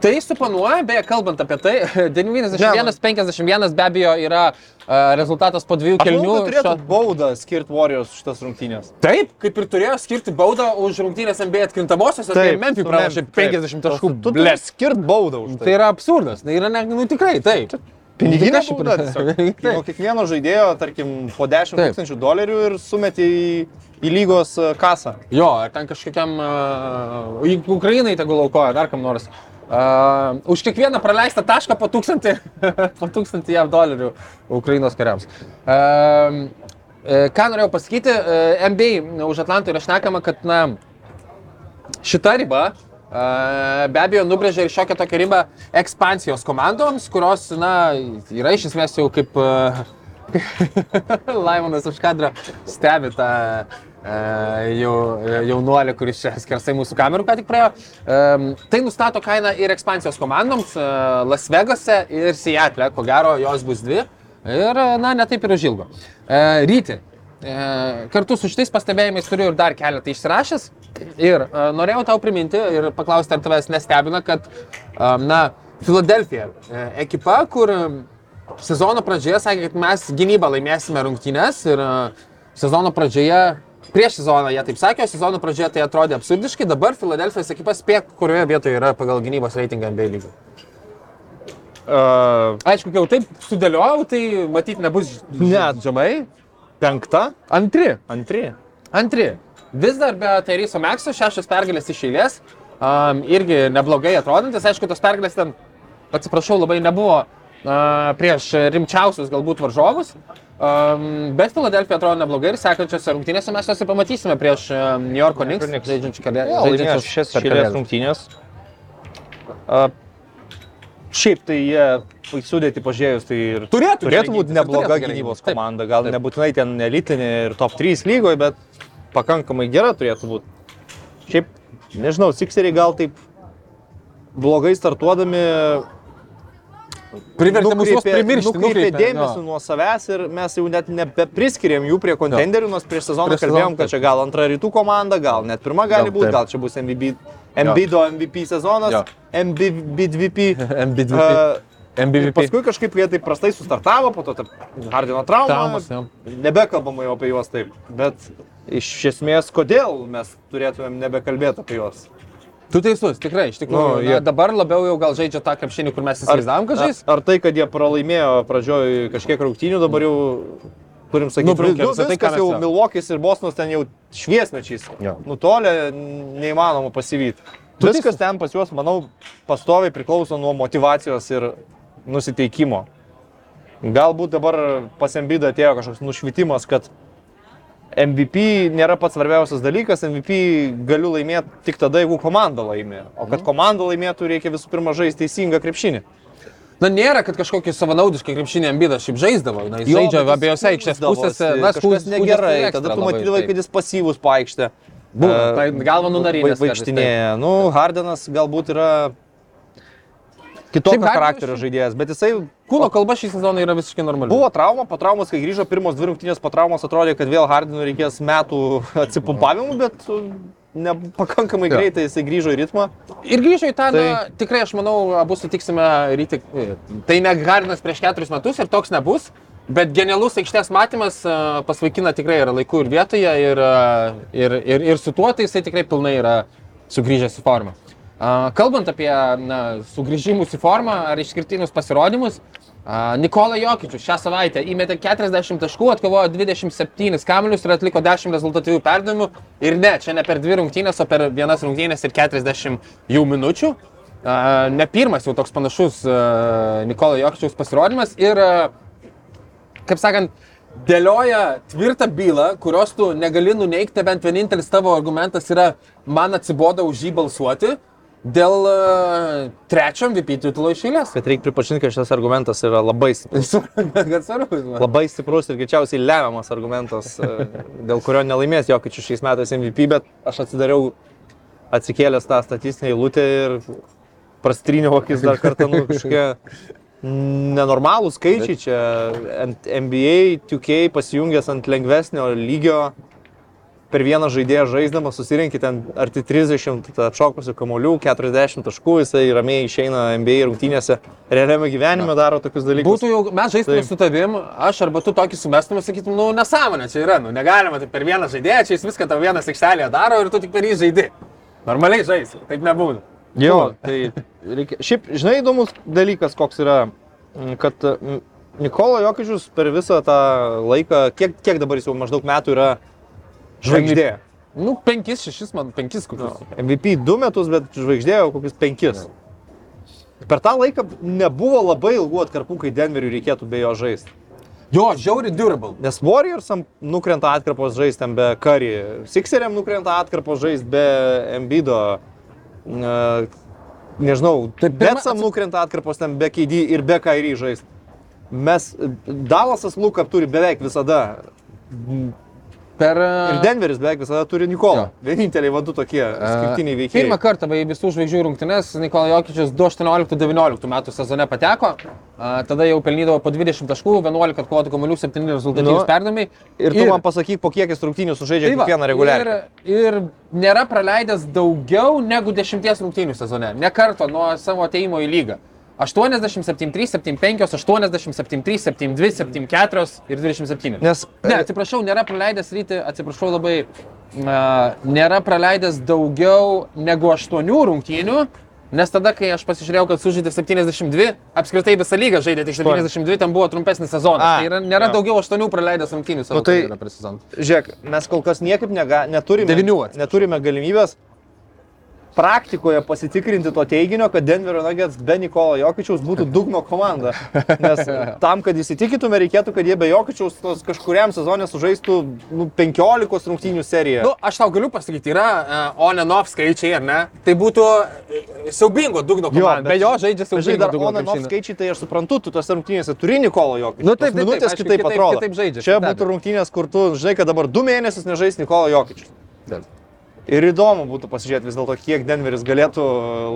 tai suponuoja, beje, kalbant apie tai, 91-51 be abejo yra uh, rezultatas po dviejų kelnių. kad turėtų šio- baudą skirti Warriors šitas rungtynės. Taip, kaip ir turėjo skirti baudą už rungtynės NBA atkrintamosios, kai Memphis pralašė Memphis, taip. 50 taškų. Tu turi skirti baudą už Tai tai. yra absurdas, tai yra, ne, nu tikrai, taip. Piniginė Tikrai bauda. Nuo kiekvieno žaidėjo, tarkim, po 10 Taip. tūkstančių dolerių ir sumeti į, į lygos e, kasą. Jo, ar ten kažkokiam uh, Ukrainai tegul aukoja, dar kam nors. Uh, už kiekvieną praleistą tašką po tūkstantį, po tūkstantį JAV dolerių Ukrainos kariams. Uh, ką norėjau pasakyti, uh, NBA už Atlanto yra šnekama, kad na, šita riba uh, be abejo nubrėžia ir šiokią tokią ribą ekspansijos komandoms, kurios, na, yra iš esmės jau kaip uh, Laimonas už kadrą stebi tą uh, jau, jaunuolį, kuris čia skersai mūsų kamerų ką tik praėjo. Um, tai nustato kainą ir ekspansijos komandoms Las Vegase ir Seattle, ko gero jos bus dvi. Ir, na, netaip ir užilgo. Ryti. E, kartu su šitais pastebėjimais turiu ir dar keletą išsirašęs. Ir e, norėjau tau priminti ir paklausti, ar tavęs nestebina, kad, e, na, Filadelfija e, ekipa, kur e, sezono pradžioje sakė, kad mes gynybą laimėsime rungtynes ir e, sezono pradžioje, prieš sezoną jie taip sakė, sezono pradžioje tai atrodė absurdiškai, dabar Filadelfijos ekipa spėk, kurioje vietoje yra pagal gynybos reitingą NBA lygų. Uh, Aišku, jau taip sudėliojau, tai matyti nebus Ne. žemai. penkta, Antri. antri. Antri. Vis dar be Tairyso Mekso šešios pergalės iš eilės. Um, irgi neblogai atrodantis. Aišku, tos pergalės ten, atsiprašau, labai nebuvo uh, prieš rimčiausius galbūt varžovus. Um, bet Filadelfija atrodo neblogai ir sekančiose rungtynėse mes juos ir pamatysime prieš um, New Yorko Knicks. Žaidžiančių kalė- žaidžiančius šias kalėdas. rungtynės. A, šiaip tai jie į sudėti pažiūrėjus, tai ir Turėtų turėtų būti nebloga turėtų gynybos taip. komanda. Gal Taip. nebūtinai ten elitinė ir top 3 lygoje, bet pakankamai gera turėtų būti. Šiaip, nežinau, Sixeriai gal taip blogai startuodami Privertė mus juos primiršti. nukreipė dėmesį jo. nuo savęs ir mes jau net nebepriskiriam jų prie kontenderių, nors prieš sezoną Prieš kalbėjom, kad čia gal antra rytų komanda, gal net pirma gali Gal būti, gal čia bus MVP, MBDO MVP sezonas, Jo. MBVP. MBVP. Uh, MVP. paskui kažkaip jie taip prastai sustartavo, po to Hardino jo. Nebekalbama jau apie juos taip. Bet iš esmės, kodėl mes turėtumėm nebekalbėti apie juos? Tu teisus, tikrai, iš tikrųjų. Nu, Nu, jie- dabar labiau jau gal žaidžia tą krepšinį, kur mes įsivaizdavom, kad žais. Ar, ar tai, kad jie pralaimėjo pradžioj kažkiek rungtynių, dabar jau turim sakyti, nu, visą tai, ką viskas mes jau. Milvokis ir Bosnas ten jau šviesmečiais. Jo. Nutolę, neįmanoma pasivyti. Tu Viskas teisus. ten pas juos, manau, pastoviai priklauso nuo motivacijos ir nusiteikimo. Galbūt dabar pas Embidą atėjo kažkoks nušvitimas, kad MVP nėra pats svarbiausias dalykas, MVP galiu laimėti tik tada, jeigu komanda laimė. O Mhm. kad komanda laimėtų, reikia visų pirma žaisti teisingą krepšinį. Na, nėra, kad kažkokį savanaudišką krepšinį ambidas šiaip žaisdavo. Na, jis žaidžia abiejose aikštės pusėse. Na, kažkas negerai, tada tu matydavai, kad jis pasyvus paaištė. Būna, tai galva nunarinęs vai- kartais, Vaikštinėja. Nu, Hardenas galbūt yra kitokio charakterio šiaip- žaidėjas, bet jisai Kūno kalba šį sezoną yra visiškai normali. buvo trauma, po traumos, kai grįžo pirmos dvi rungtynės po traumos, atrodė, kad vėl Hardenui reikės metų atsipumpavimų, bet uh, ne, pakankamai Jo. greitai jisai grįžo į ritmą. Ir grįžo į tą, Tai- na, tikrai aš manau, abu sutiksime ryti. Tai ne Gardinas prieš keturis metus ir toks nebus. Bet genialus aikštės matymas a, pas vaikiną tikrai yra laiku ir vietoje ir, a, ir, ir, ir su tuo tai jisai tikrai pilnai yra sugrįžęs į formą. Kalbant apie na, sugrįžimus į formą ar išskirtinius pasirodymus, Nikola Jokičius šią savaitę įmetė 40 taškų, atkovojo 27 kamelius ir atliko 10 rezultatyvių perdavimų. Ir ne, čia ne per dvi rungtynės, o per vienas rungtynės ir 40 jų minučių. Ne pirmas jau toks panašus Nikola Jokičiaus pasirodymas ir kaip sakant, dėlioja tvirtą bylą, kurios tu negali nuneikti, bent vienintelis tavo argumentas yra, man atsibodo už jį balsuoti dėl uh, trečio MVP titulo iš eilės. Bet reikia pripažinti, kad šis argumentas yra labai stiprus. Labai stiprus ir greičiausiai lemiamas argumentas, e, dėl kurio nelaimės Jokičius šiais metais MVP, bet aš atsidariau atsikėlęs tą statistinę eilutę ir prastryniau akis dar kartą, nu kažkokie nenormalūs skaičiai čia. NBA 2K pasijungęs ant lengvesnio lygio per vieną žaidėją žaisdamas susirinkti ten arti 30 atšokusių kamolių, 40 taškų, jisai ramiai išeina NBA rungtynėse, realiame gyvenime daro tokius dalykus. Būtų jau, mes žaistume Taip. su tavim, aš arba tu tokį sumestum ir sakytum, nu nesąmonė čia yra, nu negalima taip per vieną žaidėją, čia jis viską tau vienas aikštelėje daro ir tu tik per jį žaidi. Normaliai žaisi, taip nebūna. Jo, tai reikia. Šiaip, žinai, įdomus dalykas, koks yra, kad Nikola Jokičius per visą tą laiką, kiek, kiek dabar jis jau maždaug metų yra žvaigždė. Nu, penkis, šešis, man penkis kokius. MVP du metus, bet žvaigždė jau kokius penkis. Per tą laiką nebuvo labai ilgų atkarpų, kai Denveriui reikėtų be jo žaisti. Jo, žiauri durable. Nes Warriorsam nukrenta atkarpos žaisti ten be Curry, Sixeriam nukrenta atkarpos žaisti be Embido, e, nežinau, Tai pirma- Betsam nukrenta atkarpos ten be KD ir be Kairį žaisti. Mes, Dalasas Lukap turi beveik visada Per... ir Denveris beveik visada turi Nikolą. Jo. Vieninteliai vadu tokie skirtiniai veikėjai. Pirmą kartą į visų žvaigždžių rungtynes Nikola Jokičius 2018-2019 metų sezone pateko, a, tada jau pelnydavo po 20 taškų, 11 atkovotų kamuolių, 7 rezultatyvūs Nu, perdavimai. Ir tu man pasakyk, po kiek jis rungtynių sužaidžia Tai kiekvieną reguliariai. Ir, ir nėra praleidęs daugiau negu 10 rungtynių sezone. Ne karto nuo savo ateimo į lygą. 87, 3, 75, 87, 3, 72, 74 ir 27. Nes Ne, atsiprašau, nėra praleidęs ryti, atsiprašau labai, a, nėra praleidęs daugiau negu 8 rungtynių Nes tada, kai aš pasižiūrėjau, kad sužaidė 72, apskritai visą lygą žaidė tik 72, ten buvo trumpesnis sezonas. A, tai yra, nėra jo. daugiau 8 praleidęs rungtynių savo Nu tai- sezoną. Žiūrėk, mes kol kas niekaip nega, neturime, Devynių, atsiprašau. neturime galimybės praktikoje pasitikrinti to teiginio, kad Denverio Nuggets be Nikolo Jokičiaus būtų dugno komanda. Nes tam, kad įsitikytume, reikėtų, kad jie be Jokičiaus kažkuriam sezonė sužaistų nu, 15 rungtynių seriją. Nu, aš tau galiu pasakyti, yra uh, on-and-off skaičiai, ar ne? Tai būtų e, siaubingo dugno komanda. Be jo žaidžia siaubingo dar dugno on and off krepšinį. skaičiai, tai aš suprantu, tu tose rungtynėse turi Nikolo Jokičiaus. Nu, taip, taip, minutės taip, kitaip kitaip- atrodo. kitaip žaidžia, Čia būtų rungtynės, kur tu žinai, kad dabar du mėnesius nežais Nikolo Jokičius. Taip. Ir įdomu būtų pasižiūrėti vis dėlto, kiek Denveris galėtų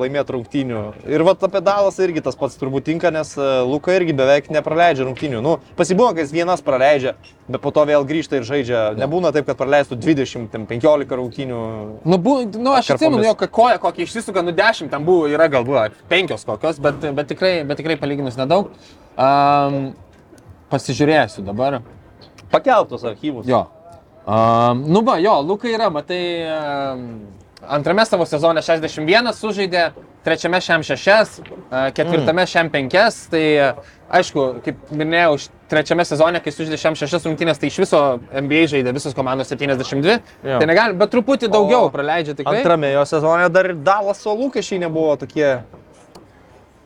laimėti rungtynių. Ir va apie Dalas irgi tas pats turbūt tinka, nes e, Luka irgi beveik nepraleidžia rungtynių. Nu, pasibūna, kad jis vienas praleidžia, bet po to vėl grįžta ir žaidžia. Nebūna taip, kad praleistų 20-15 rungtynių. Nu, bu, nu, aš atsimenu, jo, koja kokia išsisuka, nu 10 tam buvo, yra galbūt 5 kokios, bet, bet, tikrai, bet tikrai palyginus nedaug. Um, pasižiūrėsiu dabar. Pakeltos archyvus. Jo. Um, nu, va, jo, Luka yra, matai, um, antrame savo sezone 61 sužaidė, trečiame šiam 6, uh, ketvirtame šiam 5, tai aišku, kaip minėjau, trečiame sezone, kai sužaidė šiam 6 rungtynės, tai iš viso NBA žaidė visos komandos 72, Jo. tai negali, bet truputį daugiau O praleidžia tikrai. Antrame jo sezone dar ir Dalaso lūkesčiai nebuvo tokie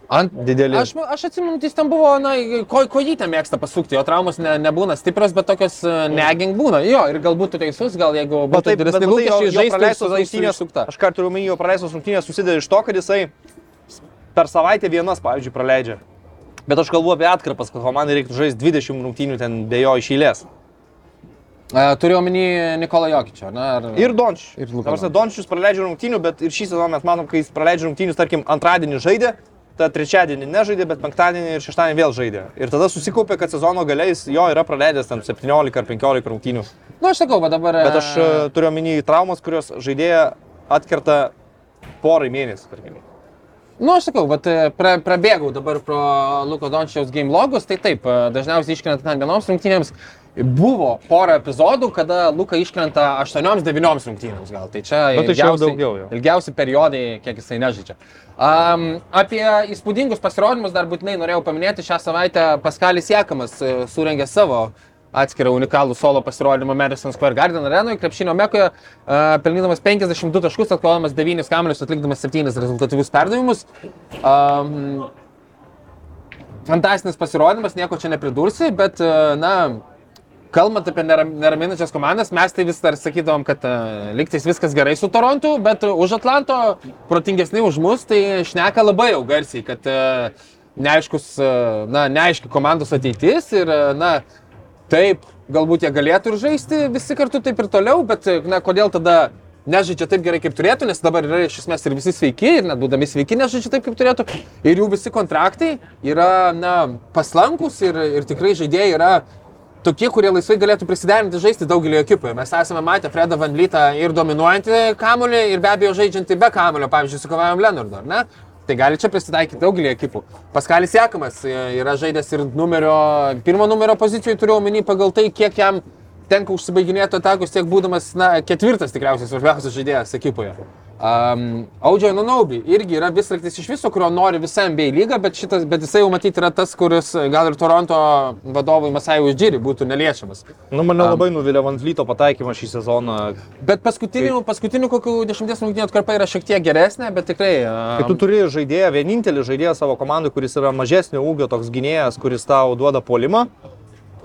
Ant, dideli. Aš, aš atsimenu, jis ten buvo, na, ko, kojytę mėgsta pasukti, jo traumos ne, nebūna stiprios, bet tokios uh, neging būna. Jo, ir galbūt tu teisus, gal jeigu būtų taip, matai, jo, lūkesčiai, jo žaistų praleistos rungtynės, aš ką turiu jo praleistos rungtynės susideda iš to, kad jisai per savaitę vienas, pavyzdžiui, praleidžia. Bet aš kalbu apie atkarpas, kad komandai reiktų žaisti 20 rungtynių ten be jo iš eilės. Uh, turiu omeny Nikolą Jokičią, na? Ar... Ir Dončius. Ir Luka Dabar Dončius praleidžia rungtynių, bet ir šį sezoną mes matom, kai jis praleidžia rungtynius, tarkim, antradienį žaidė, tada trečiadienį nežaidė, bet penktadienį ir šeštadienį vėl žaidė. Ir tada susikaupė, kad sezono galiais jo yra praleidęs ten 17 ar 15 rungtynių. Nu, aš sakau, bet dabar... Bet aš e, turiu omeny traumas, kurios žaidėja atkerta porai mėnesių, tarkim. Nu, aš sakau, bet e, pra, prabėgau dabar pro Luko Dončiaus game logus, tai taip, e, dažniausiai iškrenta ten vienoms rungtynėms. Buvo pora epizodų, kada Luka iškrenta 8-9 rungtynėms gal. Tai čia Bet tai jau ilgiausi- daugiau jau. ilgiausi periodai, kiek jisai nežaidžia. Um, apie įspūdingus pasirodymus dar būtinai norėjau paminėti. Šią savaitę Paskalis Jekamas e, surengė savo atskirą unikalų solo pasirodymą Madison Square Garden arenoje, krepšinio mekoje, uh, pelnydamas 52 taškus, atkovodamas 9 kamuolius, atlikdamas 7 rezultatyvius perdavimus. Um, fantastinis pasirodymas, nieko čia nepridursi, bet, e, na, kalbant apie neram, neraminančias komandas, mes tai vis dar sakydavom, kad uh, liktais viskas gerai su Torontu, bet už Atlanto protingesni už mus, tai šneka labai jau garsiai, kad uh, neaiškus, uh, na, neaiški komandos ateitis ir, uh, na, taip, galbūt jie galėtų ir žaisti visi kartu taip ir toliau, bet, na, kodėl tada nežaidžia taip gerai, kaip turėtų, nes dabar yra iš esmės ir visi sveiki, ir net būdami sveiki nežaidžia taip, kaip turėtų. Ir jų visi kontraktai yra, na, paslankus ir, ir tikrai žaidėjai yra tokie, kurie laisvai galėtų prisiderinti žaisti daugelį ekipų. Mes esame matę Fredą Van Vlytą ir dominuojantį kamulį, ir be abejo žaidžiantį be kamulio, pavyzdžiui, su Kavajom Leonardu, ar ne? Tai gali čia prisitaikyti daugelį ekipų. Paskalis Jekamas e, yra žaidęs ir numerio, pirmo numerio pozicijoje turiu omeny pagal tai, kiek jam tenka užsibaiginėti atakus, tiek būdamas, na, ketvirtas tikriausiai svarbiausias žaidėjas ekipoje. Um, Audžio Nanaubi irgi yra vis raktis iš viso, kurio nori visa NBA lyga, bet, šitas, bet jisai jau matyti yra tas, kuris gal ir Toronto vadovui Masai Uždžiri būtų neliečiamas. Nu, mane labai nuvilė Van Vlyto pataikymas šį sezoną. Bet paskutinių, paskutinių kokių dešimties rungtynių atkarpa yra šiek tiek geresnė, bet tikrai... Kai tu turi žaidėją, vienintelį žaidėją savo komandai, kuris yra mažesnio ūgio toks gynėjas, kuris tau duoda polimą,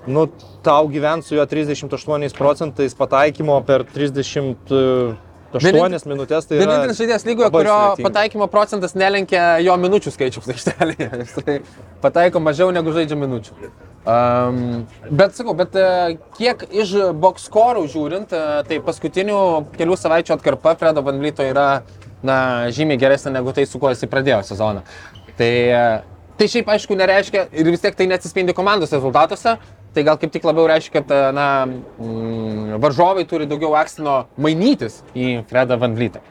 nu, tau gyventi su juo 38 procentais pataikymo per 38 minutės, tai yra... Vienintelis žaidėjas lygoje, kurio sudėtinga. pataikymo procentas nelenkia jo minučių skaičiaus aikštelėje. Jis tai pataiko mažiau negu žaidžia minučių. Um, bet sakau, bet uh, kiek iš box skorų žiūrint, uh, tai paskutinių kelių savaičių atkarpa Fredo Van Vlyto yra na, žymiai geresnė negu tai, su kuo jisai pradėjo sezoną. Tai, uh, tai šiaip aišku nereiškia ir vis tiek tai neatsispindi komandos rezultatuose. Tai gal kaip tik labiau reiškia, kad uh, na, mm, varžovai turi daugiau akstino mainytis į Fredą Van Vlytą.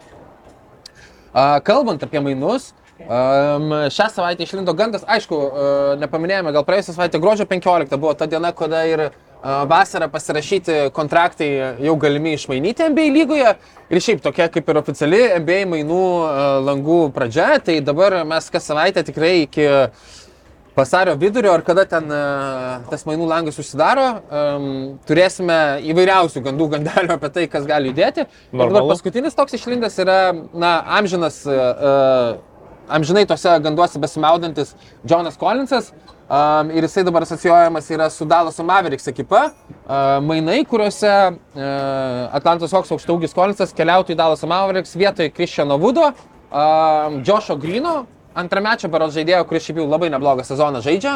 Kalbant apie mainus, um, šią savaitę išlindo gandas, aišku, uh, nepaminėjome, gal praėjusią savaitę gruodžio 15 buvo ta diena, kada ir vasarą pasirašyti kontraktai jau galimi išmainyti NBA lygoje. Ir šiaip tokia kaip ir oficiali NBA mainų e, langų pradžia. Tai dabar mes kas savaitę tikrai iki vasario vidurio ar kada ten e, tas mainų langas užsidaro, um, turėsime įvairiausių gandų gandelių apie tai, kas gali judėti. Dabar paskutinis toks išlindęs yra, na, amžinas, uh, amžinai tose ganduose besimaudantis Jonas Collinsas. Um, ir jisai dabar asocijuojamas yra su Dallas Mavericks ekipa. Uh, mainai, kuriuose uh, Atlantos Hawks aukštaugis Collinsas keliautų į Dallas Mavericks vietoj Christiano Vudo, uh, Josho Grino, antramečio beros žaidėjo, kuris šiaip jau labai neblogą sezoną žaidžia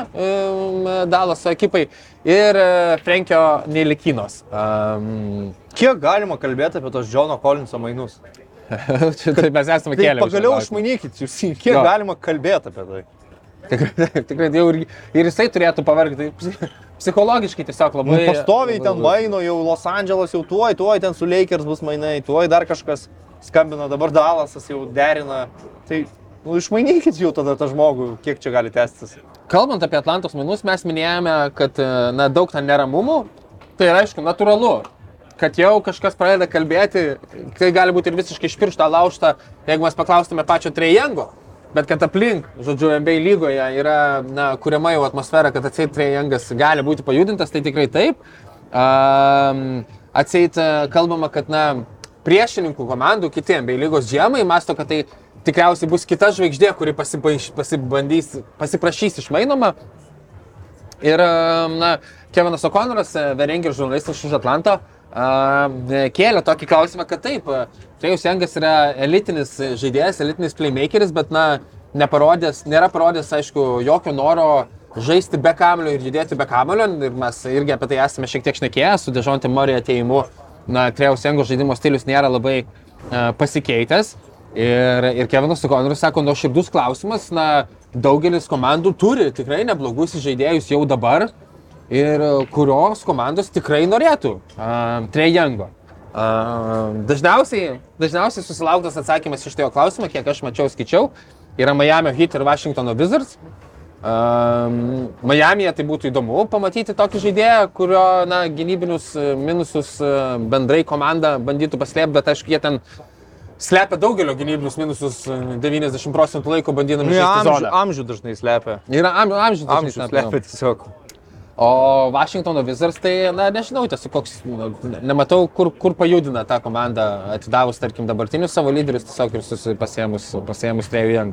Dallas ekipai, ir uh, Frankio Nelikinos. Um, Kiek galima kalbėti apie tos Džono Kolinso mainus? tai mes esame Tai kėlę. pagaliau išmanykit, jūs kiek Jo. galima kalbėti apie tai? Tikrai, tikrai jau ir, ir jisai turėtų pavargti. psi- Psichologiškai tiesiog Nu, labai... pastoviai ten maino, jau Los Andželas, jau tuoj, tuoj ten su Lakers bus mainai, tuoj dar kažkas skambina, dabar Dalasas jau derina. Tai nu, išmainykit jau tada tą žmogų, kiek čia gali tęstis. Kalbant apie Atlantos mainus, mes minėjome, kad e, na, daug ten neramumų. Tai yra, aišku, natūralu, kad jau kažkas pradeda kalbėti, tai gali būti ir visiškai iš piršto laužta, jeigu mes paklaustume pačio Trejengo. Bet kad aplink, žodžiu, MBA lygoje yra na, kuriama jau atmosfera, kad atseit Trejengas gali būti pajudintas, tai tikrai taip. Um, atseit e, kalbama, kad na, priešininkų komandų, kiti MBA lygos džiemai masto, kad tai tikriausiai bus kita žvaigždė, kuri pasibaiš, pasibandys, pasiprašys išmainoma. Ir, um, na, Kevinas O'Connoras, Verengir žurnalistas iš Atlanto, um, kėlė tokį klausimą, kad taip, Trejus Jangas yra elitinis žaidėjas, elitinis playmakeris, bet, na, neparodęs, nėra parodęs, aišku, jokio noro žaisti be kamulio ir judėti be kamulio. Ir mes irgi apie tai esame šiek tiek šnekėję su Dežontė Morė ateimu. Na, Trejus Jango žaidimo stilius nėra labai uh, pasikeitęs. Ir, ir Kevinas O'Connoras sako, nuo širdus klausimas, na, daugelis komandų turi tikrai neblogus žaidėjus jau dabar ir kurios komandos tikrai norėtų uh, Trejango. Uh, dažniausiai, dažniausiai susilauktas atsakymas iš tėjo klausimo, kiek aš mačiau, skaičiau, yra Miami Heat ir Washingtono Wizards. Um, Miami'e tai būtų įdomu pamatyti tokį žaidėją, kurio na, gynybinius minusus e, bendrai komanda bandytų paslėpti, bet aišku, jie ten slepia daugelio gynybinius minusus e, 90 procentų laiko bandydami Nu, žaisti amžių, zoną. amžių dažnai slepia. Yra am, amžius dažnai Amžių slepia. tiesiog. O Washingtono Wizards, tai, na, nežinau, tiesiog koks, nu, ne- nematau, kur, kur pajudina tą komandą, atidavus, tarkim, dabartinius savo lyderius, tiesiog ir susipasėmus, pasėmus Trejų Jang.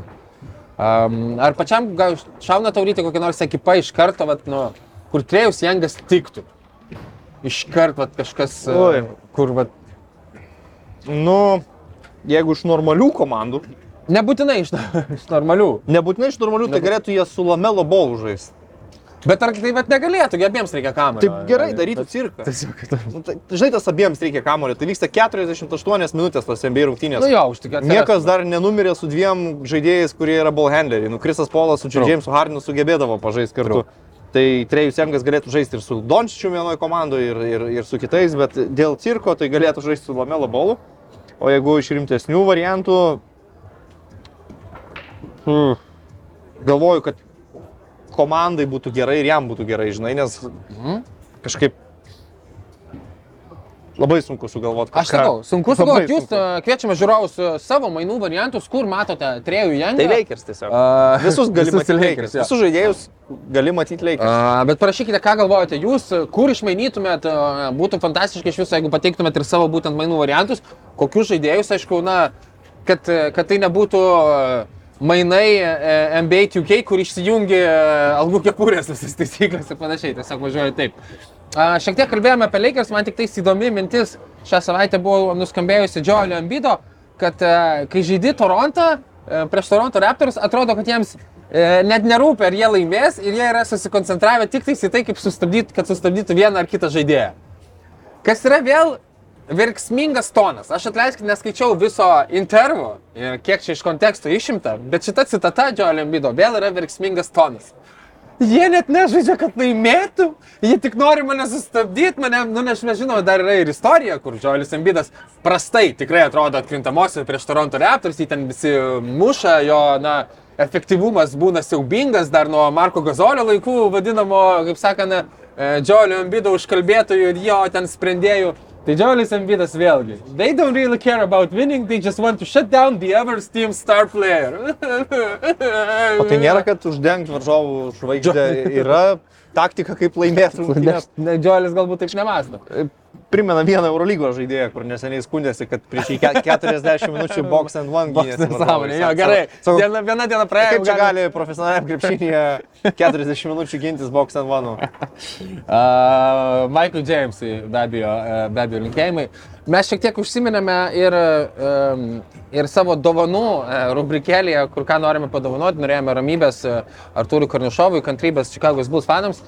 Um, ar pačiam gal šauna tauryti kokią nors ekipą iš karto, vat, nu, kur Trejus Jangas tiktų? Iš karto vat, kažkas, uh, Oi. kur, vat, Nu, jeigu iš normalių komandų, nebūtinai iš, iš normalių, nebūtinai iš normalių, tai galėtų jie su Lamelo bolu žaisti. bet ar tai vat negalėtų, abiems reikia kamerą. Taip gerai darytų cirką. Nu, tai, žinai, tas abiems reikia kamulio, tai vyksta 48 minutės tos NBA rungtynės. Nu jo, už tik Niekas dar nenumirė su dviem žaidėjais, kurie yra ballhandleriai. Nu, Krisas Polas su True. Jamesu Hardinu sugebėdavo pažaisti kartu. Tai Trejus Jangas galėtų žaisti ir su Dončičiu vienoje komandoje, ir, ir, ir su kitais, bet dėl cirko tai galėtų žaisti su Lamelo Bolu. O jeigu iš rimtesnių variantų, hmm, galvoju, kad komandai būtų gerai ir jam būtų gerai, žinai, nes kažkaip labai sunku sugalvoti Aš sakau, sunku sugalvoti, jūs sunku. uh, kviečiame žiūrovus uh, savo mainų variantus, kur matote Trejų Jangą. Tai Lakers tiesiog. A, Visus gali visus matyti Lakers, Lakers. Visus žaidėjus gali matyti Lakers. A, bet parašykite, ką galvojate jūs, kur išmainytumėt, a, būtų fantastiškai iš viso, jeigu pateiktumėt ir savo būtent mainų variantus, kokius žaidėjus, aišku, na, kad, kad tai nebūtų a, mainai e, NBA 2K, kur išsijungi e, algų kepurės visas taisyklės ir panašiai, tiesiog važiuoju taip. A, Šiek tiek kalbėjome apie Lakers, man tik tai įdomi mintis šią savaitę buvo nuskambėjusi Joelio Ambido, kad e, kai žaidži Torontą, e, prieš Toronto Raptors, atrodo, kad jiems e, net nerūpi, ar jie laimės ir jie yra susikoncentravę tik tais į tai, kaip sustabdyti, kad sustabdytų vieną ar kitą žaidėją. Kas yra vėl verksmingas tonas. Aš atleiskit, neskaičiau viso intervo kiek čia iš konteksto išimta, bet šita citata Joelio Ambido vėl yra verksmingas tonas. Jie net nežaidžia, kad laimėtų, jie tik nori mane sustabdyti, mane, nu nes mes žinome, dar yra ir istorija, kur Joelis Embidas prastai tikrai atrodo atkrintamosios prieš Toronto Raptors, jį ten visi muša, jo, na, efektyvumas būna siaubingas dar nuo Marko Gazolio laikų, vadinamo, kaip sakant, Džiolio Ambido užkalbėtojų ir jo ten sprendėjų. Tai Džiolis Ambidas vėlgi. They don't really care about winning, they just want to shut down the other team star player. O tai nėra, kad uždengti varžovų žvaigždę yra taktika, kaip laimėti rungtynės. Ne, Džiolis galbūt taip nemasto. Primena vieną Eurolygos žaidėją, kur neseniai skundėsi, kad prieš jį ke- 40 minučių box and one gynėsi. Nesąmonė, jo, gerai. sako, Diena, viena diena praėjo. Kaip čia gali profesionaliam krepšinėje 40 minučių gintis box and one? Uh, Michael Jamesui be abejo, uh, be abejo linkėjimai. Mes šiek tiek užsiminėme ir, ir savo dovanų uh, rubrikėlėje, kur ką norime padovanoti, norėjome ramybės uh, Artūrui Karnišovui, kantrybės Čikagos Bulls fanams.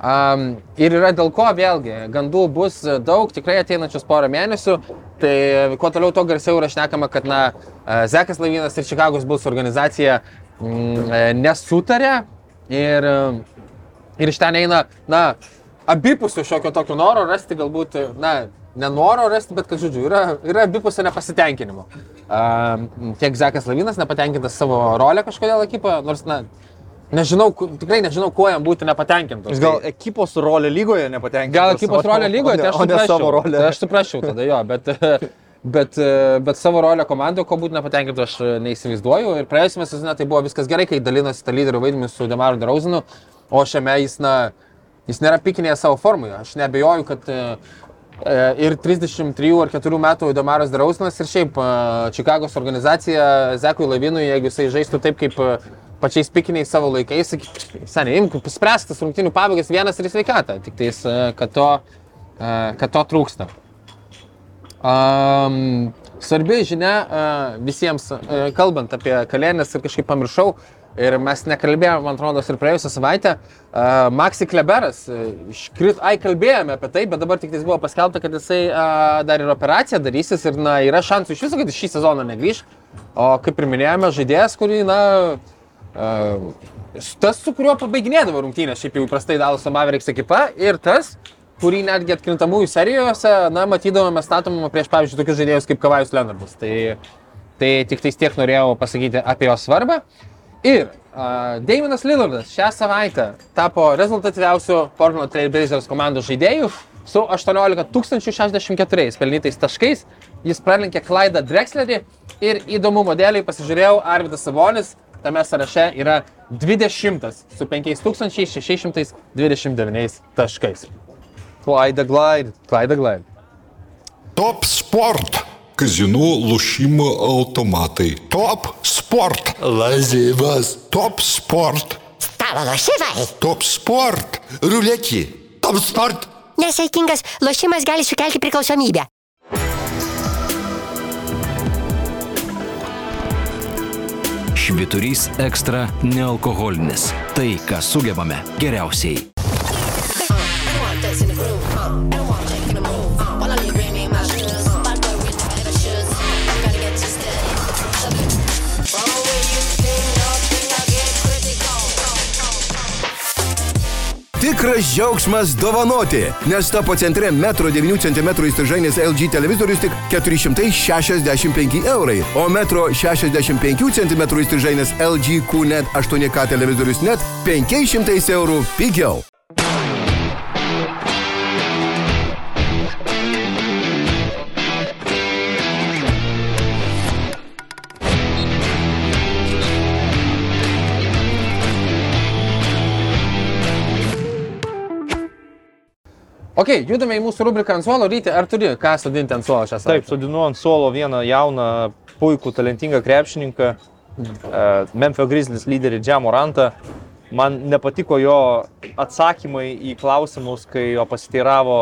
Um, ir yra dėl ko vėlgi, gandų bus daug, tikrai ateinančius porą mėnesių, tai kuo toliau, tuo garsiau yra šnekama, kad na, uh, Zekas Lavinas ir Čikagos Bulls organizacija mm, e, nesutarė ir uh, Ir iš ten eina, na, abipusių šiokio tokio noro rasti, galbūt, na, nenoro rasti, bet, kad, žodžiu, yra, yra abipusio nepasitenkinimo. Uh, tiek Zekas Lavinas nepatenkintas savo rolę kažkodėl ekipoje, nors, na, nežinau, tikrai nežinau, kuo jam būti nepatenkintas. Gal ekipos rolė lygoje nepatenkintas. Gal ekipos rolė lygoje, tai aš suprasčiau. Tai aš suprasčiau tada jo, bet, bet, bet savo rolę komandoje, ko būtų nepatenkintas, aš neįsivaizduoju. Ir praėjusiame sezone tai buvo viskas gerai, kai dalinosi tą lyderių vaidmenį su Demaru Drauzinu, o šiame jis, na, jis nėra pikinėje savo formoje. Aš nebejoju, kad e, ir 33 ar 4 metų Demaras Drauzinas ir šiaip e, Čikagos organizacija Zekui Lavinui, jeigu jisai žaistų taip kaip e, pačiais pikiniais savo laikais, sakyk, seniai, imk, spręstas rungtinių pabaigas vienas ir į sveikatą, tik tais, e, kad to, e, kad to trūksta. Um, svarbi žinia uh, visiems, uh, kalbant apie kalėnės ir kažkaip pamiršau, ir mes nekalbėjome, man atrodo, ir praėjusią savaitę, uh, Maxi Kleberas, uh, iškrit, ai kalbėjome apie tai, bet dabar tik tais buvo paskelbta, kad jisai uh, dar ir operaciją darysis ir na, yra šansų iš viso, kad šį sezoną negrįž. O kaip ir minėjome, žaidėjas, kurį, na, uh, tas, su kuriuo pabaiginėdavo rungtynės, šiaip jau įprastai Dalas Mavericks ekipa, ir tas, kurį netgi atkrintamųjų serijose, na, matydavome statomą prieš, pavyzdžiui, tokius žaidėjus kaip Kavajus Leonardas. Tai, tai tik tais tiek norėjau pasakyti apie jo svarbą. Ir uh, Daimonas Lillardas šią savaitę tapo rezultatyviausiu Portland Trailblazers komandos žaidėju su 18 064 pelnytais taškais. Jis pralenkė Klaidą Drexlerį ir įdomų modelį pasižiūrėjau, Arvidas Savonis tame sąraše yra 20 su 5629 taškais. Klaida Glide. Klaida Glide. Top Sport kazinų lošimo automatai. Top sport. Lazivas. Top sport. Stalo lošimai. Top sport. Ruletį. Top sport. Nesaikingas lošimas gali sukelti priklausomybę. Šviturys ekstra nealkoholinis. Tai, ką sugebame geriausiai. Tikras džiaugsmas dovanoti, nes tapo centre 1,9 cm įstrižainės LG televizorius tik 465 eurai, o 1,65 cm įstrižainės LG QNET 8K televizorius net 500 eurų pigiau. Ok, judame į mūsų rubriką ant suolo. Ryti, ar turi ką sudinti ant suolo šią Taip, savaitę? sudinu ant suolo vieną jauną, puikų, talentingą krepšininką, e, Memphis Grizzlies lyderį Džamorantą. Man nepatiko jo atsakymai į klausimus, kai jo pasiteiravo,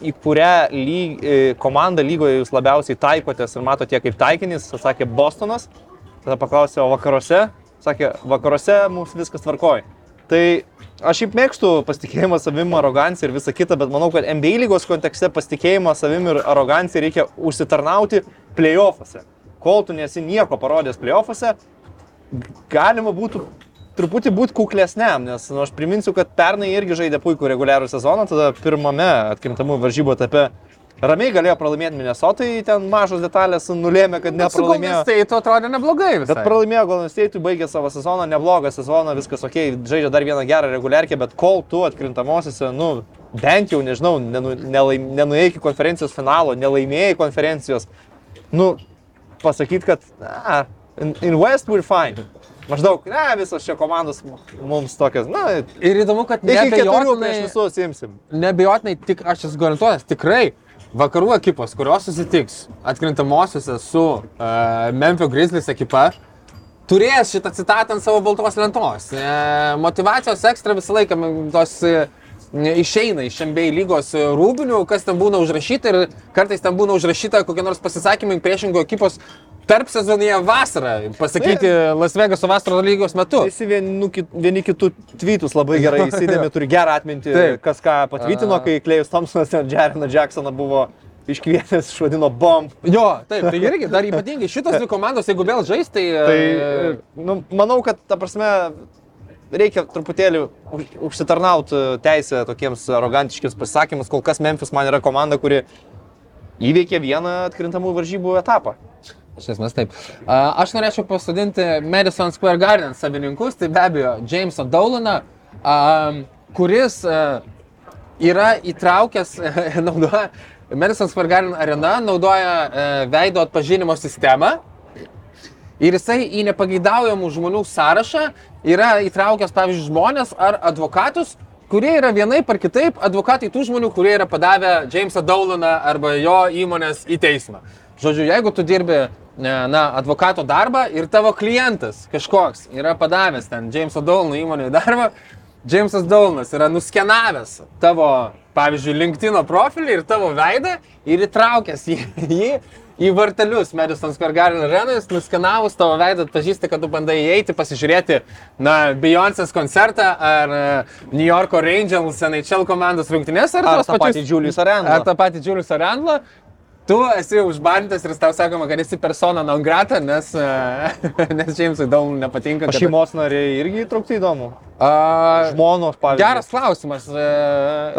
į kurią lyg, e, komandą lygoje jūs labiausiai taikotės ir matote kaip taikinys, atsakė Bostonas. Tada paklausė, o vakaruose? Sakė, vakaruose mums viskas tvarkoja. Tai aš šiaip mėgstu pasitikėjimą savim, aroganciją ir visą kitą, bet manau, kad NBA lygos kontekste pasitikėjimą savim ir aroganciją reikia užsitarnauti playoffuose. Kol tu nesi nieko parodęs playoffuose, galima būtų truputį būti kuklesniam, nes nu, aš priminsiu, kad pernai irgi žaidė puikų reguliarų sezoną, tada pirmame atkrintamų varžybų etape Ramiai galėjo pralaimėti Minnesotai, ten mažos detalės nulėmė, kad Golden nepralaimėjo. State atrodė neblogai visai. Bet pralaimėjo Golden State, baigė savo sezoną, neblogą sezoną, viskas ok, žaidžia dar vieną gerą reguliarkę, bet kol tu atkrintamosiose, nu, bent jau, nežinau, nenu, nelaim, nenuėjai iki konferencijos finalo, nelaimėjai konferencijos, nu, pasakyti, kad, na, in, in West we're fine. Maždaug, ne, visos čia komandos mums tokios, na, Ir įdomu, kad nebejotinai, visus imsim. nebejotinai tik aš esu garantuotas, tikrai vakarų ekipos, kurios susitiks atkrintamosiose su uh, Memphis Grizzlies ekipa, turės šitą citatą ant savo baltos lentos. E, motivacijos ekstra visą laiką tos e, išeina iš MBA lygos e, rūbinių, kas ten būna užrašyta ir kartais ten būna užrašyta kokie nors pasisakymai priešingų ekipos tarp sezonėje vasarą, pasakyti Las Vegaso vasaros lygos metu. Visi vieni, nu, vieni kitų tweetus labai gerai įsidėmė, turi gerą atmintį, Taip. kas ką patvirtino, kai Klejus Thompsonas ten Jeremy Jacksoną buvo iškvietęs, išvadino bomb. Jo, taip, tai irgi, dar ypatingai šitos dvi komandos, jeigu vėl žais, tai... Tai, e, nu, manau, kad, ta prasme, reikia truputėlį už- užsitarnauti teisę tokiems arogantiškiams pasisakymus. Kol kas Memphis man yra komanda, kuri įveikė vieną atkrintamų varžybų etapą. Iš esmės taip. Aš norėčiau pasodinti Madison Square Garden savininkus, tai be abejo Jamesą Daulaną, kuris yra įtraukęs, naudoja, Madison Square Garden arena naudoja veido atpažinimo sistemą. Ir jisai į nepageidaujamų žmonių sąrašą yra įtraukęs, pavyzdžiui, žmonės ar advokatus, kurie yra vienaip ar kitaip advokatai tų žmonių, kurie yra padavę Jamesą Daulaną arba jo įmonės į teismą. Žodžiu, jeigu tu dirbi na, advokato darbą ir tavo klientas kažkoks yra padavęs ten Jameso Daulano įmonėje darbą, Jamesas Daulanas yra nuskenavęs tavo, pavyzdžiui, LinkedIn profilį ir tavo veidą ir įtraukęs jį, jį į vartelius Madison Square Garden arenais, nuskenavus tavo veidą, atpažįsti, kad tu bandai įeiti, pasižiūrėti, na, Beyoncé's koncertą ar e, New Yorko Rangers NHL komandos rungtynės, ar, Ar tą pačius- patį Julius Randle. Ar tą patį Julius Randlą. Tu esi užbandęs ir tau sakoma, kad esi persona non grata, nes, e, nes Jamesui Daulanui nepatinka. Kad- šeimos nariai irgi įtraukti įdomu. A, Žmonos, pavyzdžiui. Geras klausimas. e,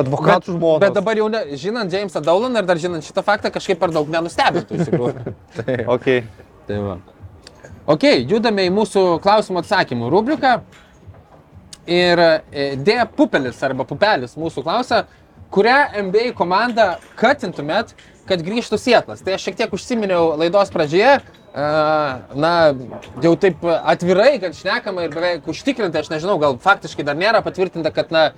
Advokatų bet- žmonos. Bet dabar jau, ne, žinant Jamesą Daulaną ir dar žinant šitą faktą, kažkaip per daug nenustebintų iš tikrųjų. tai, Ok. tai va. Ok, judame į mūsų klausimų atsakymų rubriką. Ir e, D. Pupelis arba Pupelis mūsų klausia, kurią NBA komandą katintumėt, kad grįžtų Sietlas. Tai aš šiek tiek užsiminiau laidos pradžioje, e, na, jau taip atvirai, kad šnekama ir beveik užtikrinta, aš nežinau, gal faktiškai dar nėra patvirtinta, kad, na,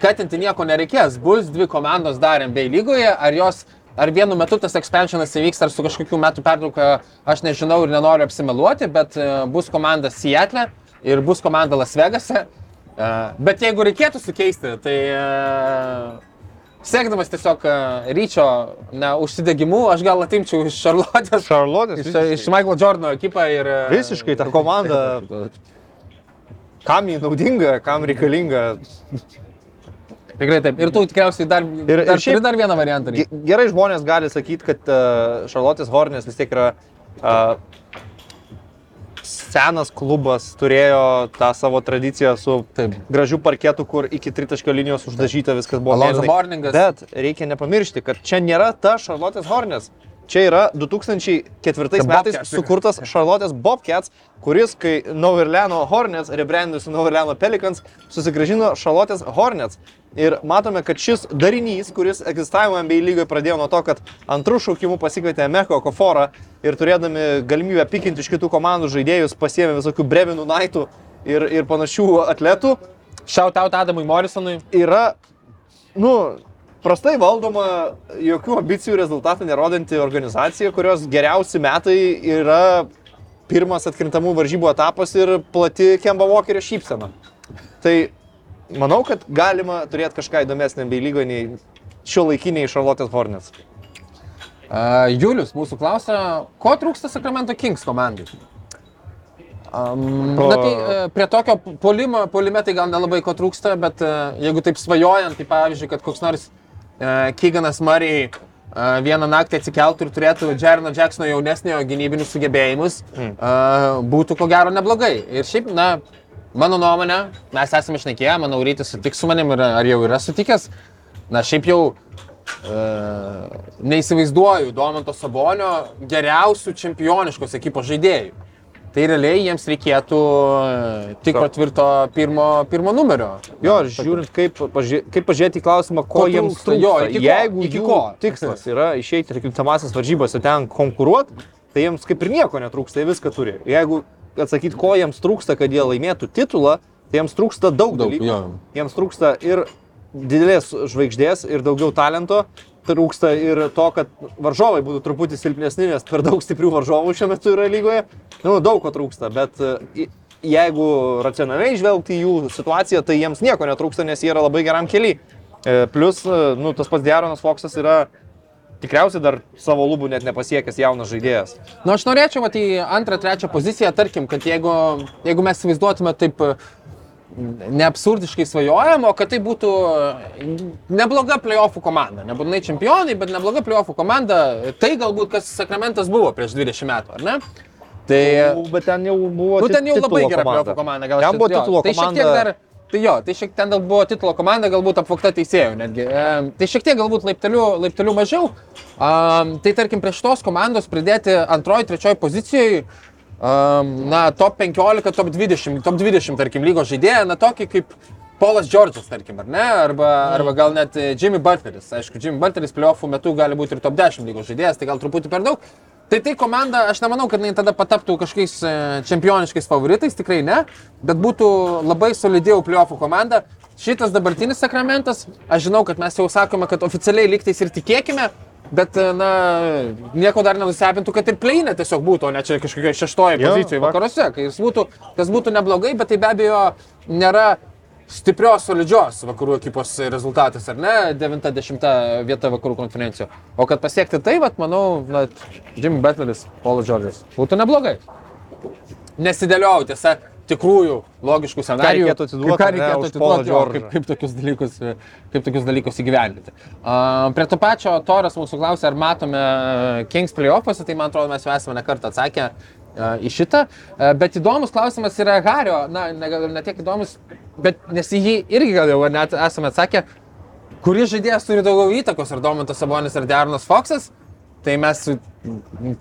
katinti nieko nereikės. Bus dvi komandos dar NBA lygoje, ar jos Ar vienu metu tas expansionas įvyks, ar su kažkokiu metų pertrauka, aš nežinau ir nenoriu apsimeluoti, bet e, bus komanda Seattle ir bus komanda Las Vegase. E, Bet jeigu reikėtų sukeisti, tai siekdamas tiesiog e, ryčio na, užsidegimu, aš gal atimčiau iš Šarlotės, Šarlotės. iš, iš Michael Jordano ekipą ir... e, Visiškai ta komanda. Kam jį naudinga, kam reikalinga. Tikrai taip. Ir tu tikriausiai dar, Ir- ir, ir dar šiaip- dar vieną variantą. Ge- Gerai žmonės gali sakyti, kad uh, Šarlotės Hornės vis tiek yra uh, senas klubas, turėjo tą savo tradiciją su Taip. gražiu parketu, kur iki tritaškio linijos uždažyta viskas buvo. Alonzo mėlynai. Mourningas. Bet reikia nepamiršti, kad čia nėra ta Šarlotės Hornės. Čia yra 2004 The metais sukurtas Charlotte's Bobcats, kuris, kai Nauverleno Hornets rebrandinus su Nauverleno Pelicans, susigražino Charlotte's Hornets. Ir matome, kad šis darinys, kuris egzistavo NBA lygoje, pradėjo nuo to, kad antrų šaukimų pasikvietė Meko Koforą ir turėdami galimybę pikinti iš kitų komandų žaidėjus, pasiemė visokių Brevinų Naitų ir, ir panašių atletų, Shout out Adamui Morrisonui. yra, nu, prastai valdoma, jokių ambicijų rezultatų nerodanti organizacija, kurios geriausi metai yra pirmas atkrintamų varžybų etapas ir plati Kemba Walkerio šypsena. Tai manau, kad galima turėti kažką įdomesnį bei lygo nei šio laikiniai Charlotte's Hornets. Uh, Julius mūsų klausia, ko trūksta Sacramento Kings komandai? Um, na tai uh, prie tokio polimo, polime tai gal nelabai ko trūksta, bet uh, jeigu taip svajojant, tai pavyzdžiui, kad koks nors uh, Keeganas Murray uh, vieną naktį atsikeltų ir turėtų Jerino Jacksono jaunesniojo gynybinius sugebėjimus, mm. būtų ko gero neblogai. Ir šiaip, na, mano nuomonė, mes esame išnekėję, manau, rytis sutiks su manim ir ar jau yra sutikęs. Na, šiaip jau e, neįsivaizduoju Domanto Sabonio geriausių čempioniškos ekipos žaidėjų. Tai realiai jiems reikėtų e, tikro tvirto pirmo, pirmo numerio. Jo, ir žiūrint, kaip, pažiūrė, kaip pažiūrėti į klausimą, ko, Ko jiems trūksta, jo, iki ko, Jeigu iki ko. tikslas yra išeiti ir kintamasias varžybose ten konkuruoti, tai jiems kaip ir nieko netrūksta, jie viską turi. Jeigu atsakyti, ko jiems trūksta, kad jie laimėtų titulą, tai jiems trūksta daug, Daug, dalykų. jo. Jiems trūksta ir didelės žvaigždės, ir daugiau talento. Trūksta ir to, kad varžovai būtų truputį silpnesni, nes per daug stiprių varžovų šiuo metu yra lygoje. Nu, daug ko trūksta, bet e, jeigu racionaliai žvelgti jų situaciją, tai jiems nieko netrūksta, nes jie yra labai geram keliui. Plus, e, nu, tas pats Diaronas Foksas yra tikriausiai dar savo lubų net nepasiekęs jaunas žaidėjas. Nu, aš norėčiau vat, į antrą, trečią poziciją, tarkim, kad jeigu, jeigu mes įsivaizduotume taip e, neabsurdiškai svajojam, o kad tai būtų e, nebloga playoffų komanda. Nebūtinai čempionai, bet nebloga playoffų komanda. Tai galbūt kas Sakramentas buvo prieš 20 metų, ar ne? Tai... Nu, Bet ten jau buvo. Nu, ten jau labai gera komanda. playoffų komanda. Gal Ten buvo titulo tai šiek tiek komanda. dar, tai jo, tai šiek tiek buvo titulo komanda, galbūt apvokta teisėjų netgi. E, tai šiek tiek galbūt laiptelių, laiptelių mažiau. Um, tai tarkim, prie šitos komandos pridėti antroji, trečioji pozicijoje, um, na, top 15, top 20, top 20, tarkim, lygos žaidėją, na, tokį kaip Polas Džordžas, tarkim, ar ne? Arba, arba gal net e, Jimmy Butleris. Aišku, Jimmy Butleris playoffų metu gali būti ir top 10 lygos žaidėjas, tai gal truputį per daug. Tai tai komanda, aš nemanau, kad jinai tada pataptų kažkokiais e, čempioniškais favoritais, tikrai ne, bet būtų labai solidi jau playoffų komanda. Šitas dabartinis sakramentas, aš žinau, kad mes jau sakome, kad oficialiai lygtais ir tikėkime, bet, e, na, nieko dar nenustebintų, kad ir pleinė tiesiog būtų, o ne čia kažkokioje šeštoje Jo, pozicijoje va. vakaruose, kai jis būtų, kas būtų neblogai, bet tai be abejo nėra stiprios, solidžios vakarų ekipos rezultatas, ar ne? 90 vieta vakarų konferencijoje. O kad pasiekti tai, vat, manau, na, Jimmy Butleris, Paulas Džordžas. Būtų neblogai. Nesidėliau, tiesa, tikrųjų logiškų scenarijų. reikėtų atiduoti, Ką ne, reikėtų Paulą atiduoti, jo, kaip, kaip, tokius dalykus, kaip tokius dalykus įgyvendinti. Uh, prie to pačio Toras mūsų klausė, ar matome Kings playoffuose, tai man atrodo, mes jau esame ne kartą atsakę į šitą. Bet įdomus klausimas yra Hario, na, gal ne tiek įdomus, bet nes į jį irgi gal jau net esame atsakę, kuris žaidėjas turi daugiau įtakos, ar Domantas Sabonis, ar Dearnas Foxas. Tai mes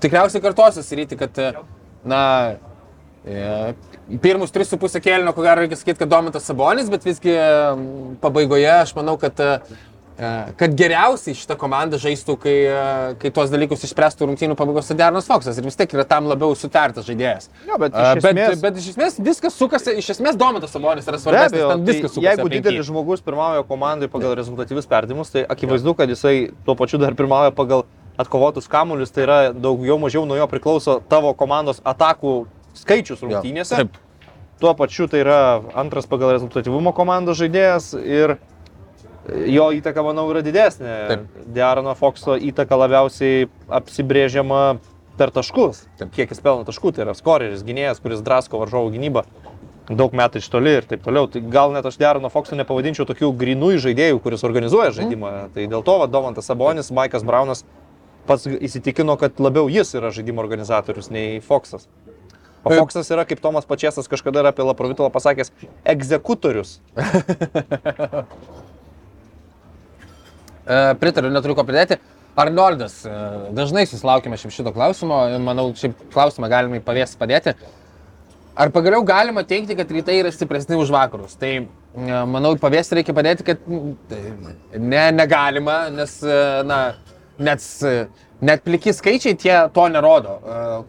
tikriausiai kartuosiu ryti, kad, na, e, pirmus 3,5 kėlinio, ko gero reikia sakyti, kad Domantas Sabonis, bet visgi pabaigoje aš manau, kad, kad geriausiai šitą komandą žaistų, kai, e, kai tuos dalykus išspręstų rungtynių pabaigos Dearnas Foxas. Ir vis tiek yra tam labiau sutartas žaidėjas. Jo, bet A, iš bet, esmės- bet iš esmės viskas sukasi, iš esmės Domantas Sabonis yra Be svarbesnis, abejo, ten tai viskas sukasi. jeigu aplink jį. didelis žmogus pirmauja komandai pagal rezultatyvius perdimus, tai akivaizdu, kad jisai tuo pačiu dar pirmauja pagal atkovotus kamuolius, tai yra daugiau mažiau nuo jo priklauso tavo komandos atakų skaičius rungtynėse. taip. Tuo pačiu tai yra antras pagal rezultatyvumo komandos žaidėjas ir jo įtaka, manau, yra didesnė. Taip. Diarono Foxo įtaka labiausiai apsibrėžiama per taškus. Taip. Kiek jis pelno taškų, tai yra skoreris, gynėjas, kuris drasko varžovų gynybą daug metų iš toli ir taip toliau. Tai gal net aš Derono Foxo nepavadinčiau tokių grinųjų žaidėjų, kuris organizuoja žaidimą. Mm. Tai dėl to Vadomantas Sabonis, Maikas Braunas pats įsitikino, kad labiau jis yra žaidimo organizatorius nei Foxas. O. Foxas yra, kaip Tomas Pačiasas kažkada yra apie Laprovitolą pasakęs, egzekutorius. E, Pritariu, neturiu ko pridėti. Arnoldas, e, dažnai susilaukime šito klausimo, manau, šiaip klausimą galime į pavės padėti. Ar pagaliau galima teikti, kad rytai yra stipresni už vakarus? Tai e, manau, į pavės reikia padėti, kad tai ne, negalima, nes, na, net, net pliki skaičiai tie to nerodo.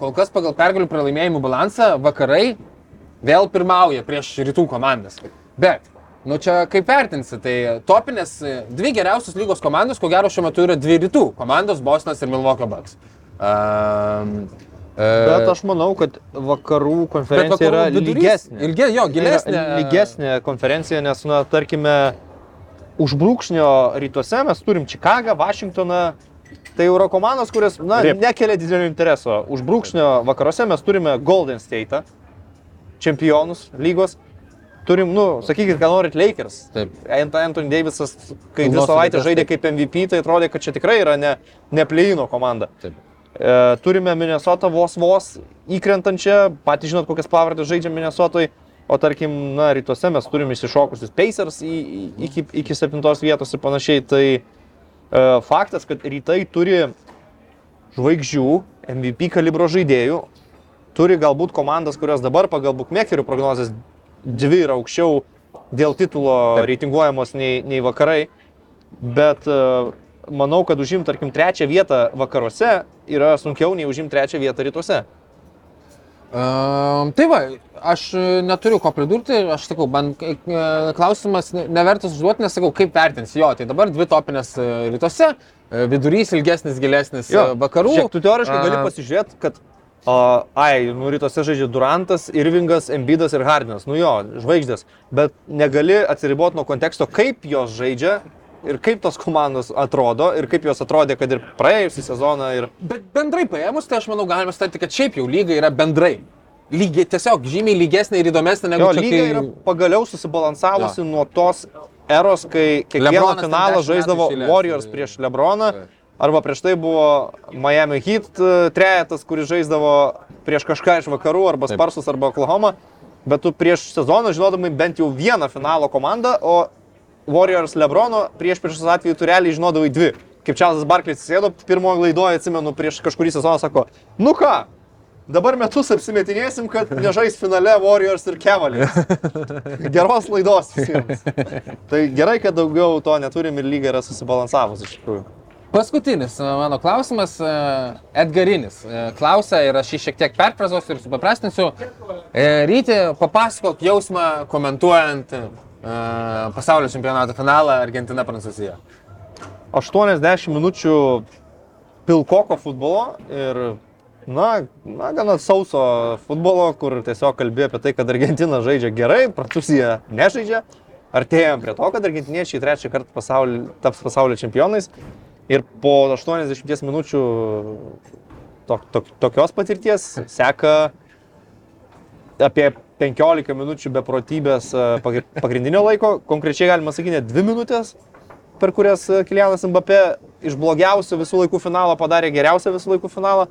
Kol kas pagal pergalių pralaimėjimų balansą vakarai vėl pirmauja prieš rytų komandas. Bet, nu čia kaip vertinsi, tai topinės e, dvi geriausios lygos komandos, ko gero šiuo metu yra dvi rytų komandos - Bostonas ir Milwaukee Bucks. Um, Bet aš manau, kad vakarų konferencija vakarų yra vidurys- lygesnė. ilge- jo, gilesnė. Yra Lygesnė konferencija, nes, na, tarkime, už brūkšnio rytuose mes turim Čikagą, Vašingtoną. Tai yra komandos, kurios, na, Taip. nekelia didelio intereso. Už brūkšnio vakaruose mes turime Golden State, čempionus lygos. Turim, nu, sakykit, ką norit, Lakers. Taip. Ant- Anthony Davisas, kai dvi savaitės žaidė taip. kaip MVP, tai atrodė, kad čia tikrai yra ne, ne pleino komanda. Taip. E, turime Minnesotą vos vos įkrentančią, patys žinot, kokias pavardės žaidžia Minnesotoj, o tarkim, na, rytuose mes turime išsišokusius Pacers į, iki, iki septintos vietos ir panašiai, tai E, Faktas, kad rytai turi žvaigždžių, MVP kalibro žaidėjų, turi galbūt komandas, kurios dabar pagal bookmakerių prognozes dvi yra aukščiau dėl titulo reitinguojamos nei, nei vakarai, bet e, manau, kad užimti, tarkim, trečią vietą vakaruose yra sunkiau nei užimti trečią vietą rytuose. Um, tai va, aš e, neturiu ko pridurti, aš sakau, man e, klausimas ne- nevertas užduoti, nes sakau, kaip vertins? Jo, tai dabar dvi topinės rytuose, vidurys ilgesnis, gilesnis e, vakarų. Žiūrėk, tu teoriškai gali A, pasižiūrėti, kad, o, ai, nu rytuose žaidžia Durantas, Irvingas, Embidas ir Hardinas. Nu jo, žvaigždės. Bet negali atsiriboti nuo konteksto, kaip jos žaidžia ir kaip tos komandos atrodo ir kaip jos atrodė, kad ir praėjusią sezoną. Ir... Bet bendrai paėmus, tai aš manau, galima stati, kad šiaip jau lyga yra bendrai. Lygiai, tiesiog žymiai lygesnė ir įdomesnė negu Jo, čia, lyga yra pagaliau susibalansavusi nuo tos eros, kai kiekvieną finalą 10 žaisdavo. Warriors prieš Lebroną. Arba prieš tai buvo Miami Heat e, trejetas, kuris žaisdavo prieš kažką iš vakarų, arba Sparsus, arba Oklahoma. Bet tu prieš sezoną žinodamai bent jau vieną finalo komandą, o Warriors Lebrono prieš prieš atveju tu realiai žinodavai dvi. Kaip Čarlzas Barklės sėdo pirmojo laidoje, atsimenu, prieš kažkurį sezoną sako, nu ką, dabar metus apsimetinėsim, kad nežais finale Warriors ir Cavaliers. Geros laidos visiems. Tai gerai, kad daugiau to neturim ir lyga yra susibalansavus iš tikrųjų. Paskutinis e, mano klausimas, e, Edgarinis. E, Klausia ir aš jį šiek tiek perfrazosiu ir supaprastinsiu. Ryti, papasakok jausmą komentuojant pasaulio čempionato finalą Argentina-Prancūzija. 80 minučių pilkoko futbolo ir, na, na, gana sauso futbolo, kur tiesiog kalbėjo apie tai, kad Argentina žaidžia gerai, Prancūzija nežaidžia. Artėjom prie to, kad argentiniečiai trečią kartą pasaulį, taps pasaulio čempionais. Ir po 80 minučių to, to, tokios patirties seka apie 15 minučių beprotybės e, pagri- pagrindinio laiko. Konkrečiai galima sakyti, net 2 minutės per kurias e, Kilianas Mbappé iš blogiausio visų laikų finalo padarė geriausią visų laikų finalą.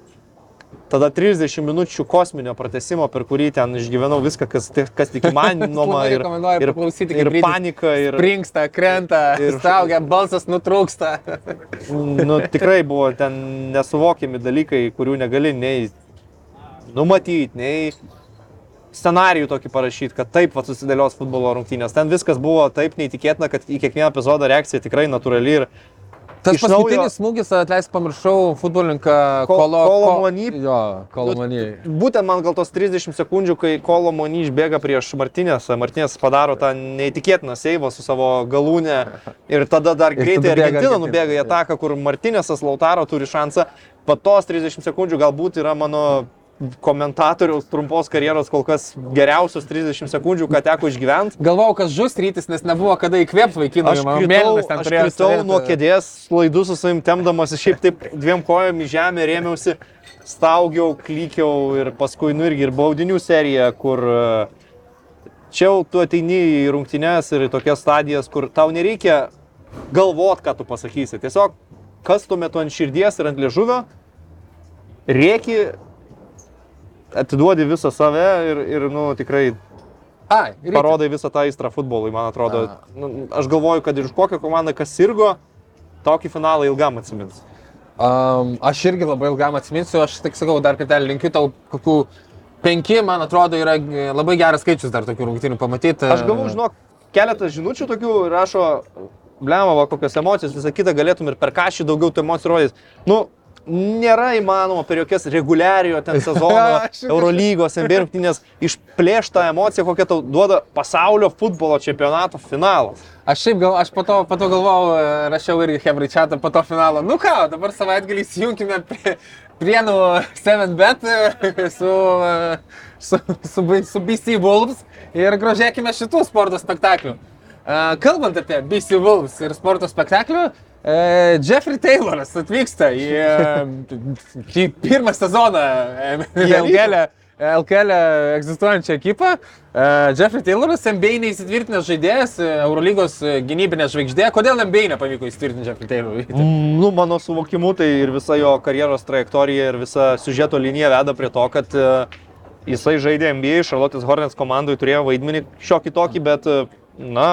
Tada 30 minučių kosminio pratesimo, per kurį ten išgyvenau viską, kas, kas tik įmanoma. Ir, ir, paklausyti, ir panika. Ir, Prinksta, krenta, Ir- staugia, balsas nutrūksta. nu, tikrai buvo ten nesuvokiami dalykai, kurių negali nei numatyti, nei scenarijų tokį parašyti, kad taip va, susidėlios futbolo rungtynės. Ten viskas buvo taip neįtikėtina, kad į kiekvieną epizodą reakcija tikrai natūrali ir Tas Iš naujo- paskutinis smūgis, atleisk, pamaršau futbolininką Kol- Kolo, Kolomony. Jo, Kolomony. Būtent man gal tos 30 sekundžių, kai Kolo Moni išbėga prieš Martinės, Martinės padaro tą neįtikėtiną seivą su savo galūnė ir tada dar Ir greitai tada Argentina nubėga į ataką, kur Martinėsas Lautaro turi šansą. Po tos 30 sekundžių galbūt yra mano komentatoriaus trumpos karjeros kol kas geriausios 30 sekundžių, ką teko išgyventi. Galvojau, kad žus rytis, nes nebuvo kada įkvėpti vaikinų. Aš kritau, aš kritau nuo kėdės, laidų su savim temdamas, šiaip taip dviem kojom į žemę rėmiausi, staugiau, klykiau ir paskui, nu irgi ir baudinių serija, kur e, čia jau tu ateini į rungtynes ir į tokias stadijas, kur tau nereikia galvot, ką tu pasakysi. Tiesiog kas tuo metu ant širdies ir ant liežuvio, rėki, atiduodi visą save ir, ir nu, tikrai Ai, rytis. parodai visą tą įstrą futbolui, man atrodo. Nu, aš galvoju, kad ir už kokią komandą kas sirgo, tokį finalą ilgam atsimins. Um, aš irgi labai ilgam atsiminsiu, aš tik sakau, dar kartelį linkiu tau kokių penki, man atrodo, yra e, labai geras skaičius dar tokių rungtynių pamatyti. Aš gavau, žinok, keletą žinučių tokių rašo, blemą, va, kokios emocijos, visą kitą galėtum ir per kažį daugiau tų emocijų rodyti. Nu, nėra įmanoma per jokias reguliariojo ten sezono, Eurolygos, NBA rungtynės išplėštą emociją, kokią tau duoda pasaulio futbolo čempionato finalas. Aš šiaip gal, aš po to, po to galvojau, e, rašiau irgi Hebrai čatą po to finalo. Nu ką, dabar savaitgalį įsijunkime prie, prienų 7bet e, su, e, su, su, B- su BC Wolves ir grožėkime šitų sporto spektaklių. Kalbant apie BC Wolves ir sporto spektaklių, e, Jeffrey Tayloras atvyksta į, e, į pirmą sezoną e. LKL. LKL egzistuojančią ekipą. E, Jeffrey Tayloras, MBA neįsitvirtinęs žaidėjas, e, Eurolygos e, gynybinė žvaigždė. Kodėl MBA nepavyko įsitvirtinti Jeffrey Taylorui? Mm, Nu, mano suvokimu, tai ir visa jo karjeros trajektorija ir visa siužeto linija veda prie to, kad e, jisai žaidė NBA, Charlotte's Hornets komandai turėjo vaidmenį šiokį tokį, bet, e, na,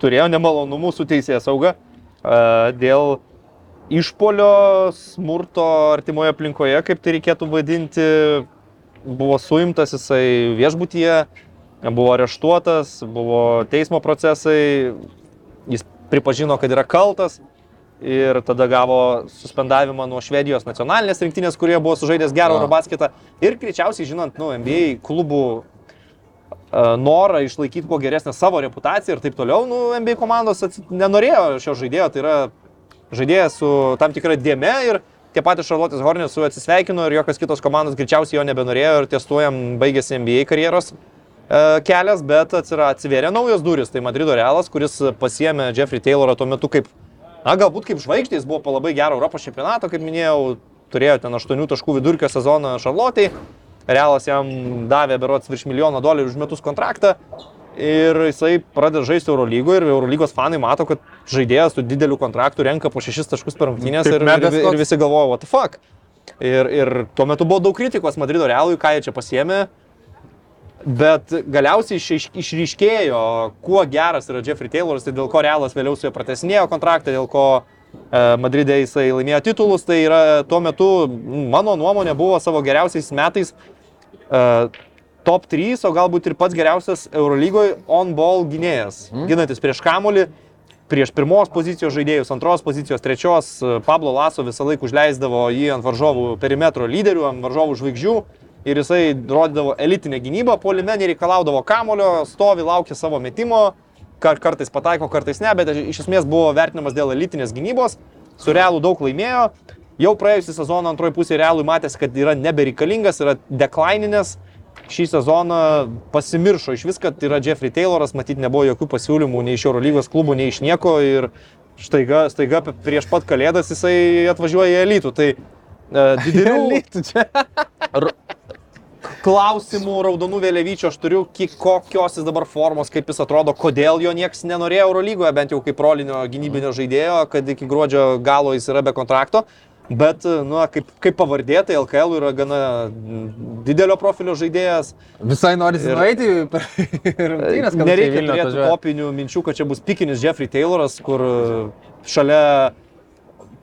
turėjo nemalonumų su teisėjas sauga. Dėl išpolio smurto artimoje aplinkoje, kaip tai reikėtų vadinti, buvo suimtas jisai viešbutyje, buvo areštuotas, buvo teismo procesai, jis pripažino, kad yra kaltas ir tada gavo suspendavimą nuo Švedijos nacionalinės rinktinės, kurie buvo sužaidęs gerą A. Eurobasketą. Ir greičiausiai, žinant, nu, NBA klubų norą išlaikyti kuo geresnę savo reputaciją ir taip toliau, nu, NBA komandos atsi- nenorėjo šio žaidėjo, tai yra žaidėjas su tam tikra dėme ir tie patys Šarlotės Hornės su juo atsisveikino ir jokios kitos komandos greičiausiai jo nebenorėjo ir ties tuo jam baigėsi NBA karjeros e, kelias, bet atsivėrė naujos duris. Tai Madrido Realas, kuris pasiemė Jeffrey Taylorą tuo metu kaip, na galbūt kaip žvaigždė, jis buvo po labai gero Europos čempionato, kaip minėjau, turėjo ten 8 taškų vidurkio sezoną Šarlotei. Realas jam davė berots virš milijono dolerių už metus kontraktą ir jisai pradeda žaisti Eurolygoje ir Eurolygos fanai mato, kad žaidėjas su dideliu kontraktu renka po 6 taškus per rungtynės ir, ir, ir koks. visi galvoja, what the fuck. Ir, ir tuo metu buvo daug kritikos Madrido Realui, ką jie čia pasiemė. Bet galiausiai išaiš- išryškėjo, kuo geras yra Jeffrey Tayloras, tai dėl ko Realas vėliau su juo pratesinėjo kontraktą, dėl ko e, Madride jisai laimėjo titulus, tai yra tuo metu, mano nuomonė, buvo savo geriausiais metais top 3, o galbūt ir pats geriausias Eurolygoje on-ball gynėjas, mm. ginantis prieš kamulį, prieš pirmos pozicijos žaidėjus, antros pozicijos, trečios, e, Pablo Laso visą laiką užleisdavo jį ant varžovų perimetro lyderių, ant varžovų žvaigždžių ir jisai rodydavo elitinę gynybą, polime nereikalaudavo kamulio, stovi, laukia savo metimo, kar kartais pataiko, kartais ne, bet iš esmės buvo vertinamas dėl elitinės gynybos, su realu daug laimėjo, jau praėjusią sezoną antroji pusė realui matėsi, kad yra nebereikalingas, yra deklaininės, šį sezoną pasimiršo iš viską, tai yra Jeffrey Tayloras, matyt, nebuvo jokių pasiūlymų nei iš Eurolygos klubų, nei iš nieko ir štaiga, staiga prieš pat kalėdas jisai atvažiuoja į elitų. Tai e, didelių r- klausimų raudonų vėliavyčių aš turiu, kokios jis dabar formos, kaip jis atrodo, kodėl jo niekas nenorėjo Eurolygoje, bent jau kaip rolinio gynybinio žaidėjo, kad iki gruodžio galo jis yra be kontrakto. Bet, nu, kaip, kaip pavardė, tai LKL yra gana didelio profilio žaidėjas. Visai nori Ir- nueiti per rungtynės, kad Nereikia turėti topinių minčių, kad čia bus pikinis Jeffrey Tayloras, kur e, šalia...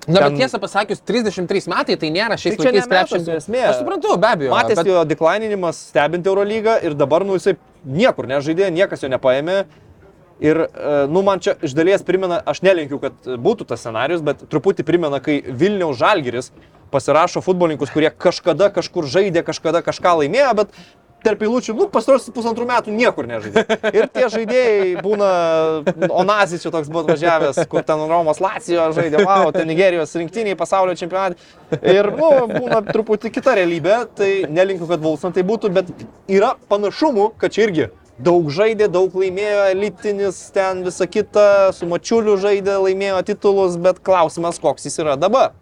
Na, bet ten- tiesą pasakius, 33 metai tai nėra šiais Tai laikais krepšinio esmė. Aš suprantu, be abejo. Matėsi bet- jo deklaininimas stebint Eurolygą ir dabar, nu, jisai niekur nežaidė, niekas jo nepaėmė. Ir, e, nu, man čia iš dalies primena, aš nelinkiu, kad būtų tas scenarius, bet truputį primena, kai Vilniaus Žalgiris pasirašo futbolininkus, kurie kažkada kažkur žaidė, kažkada kažką laimėjo, bet tarp eilučių, nu, pastarosius pusantrų metų niekur nežaidė. Ir tie žaidėjai būna, Onazis čia toks buvo atvažiavęs, kur ten Romos Lacijo žaidė, wow, ten Nigerijos rinktiniai pasaulio čempionatai. Ir, nu, būna truputį kita realybė, tai nelinkiu, kad Vulsan tai būtų, bet yra panašumų, kad čia irgi daug žaidė, daug laimėjo, elitinis ten visą kitą, su mačiuliu žaidė, laimėjo titulus, bet klausimas, koks jis yra dabar.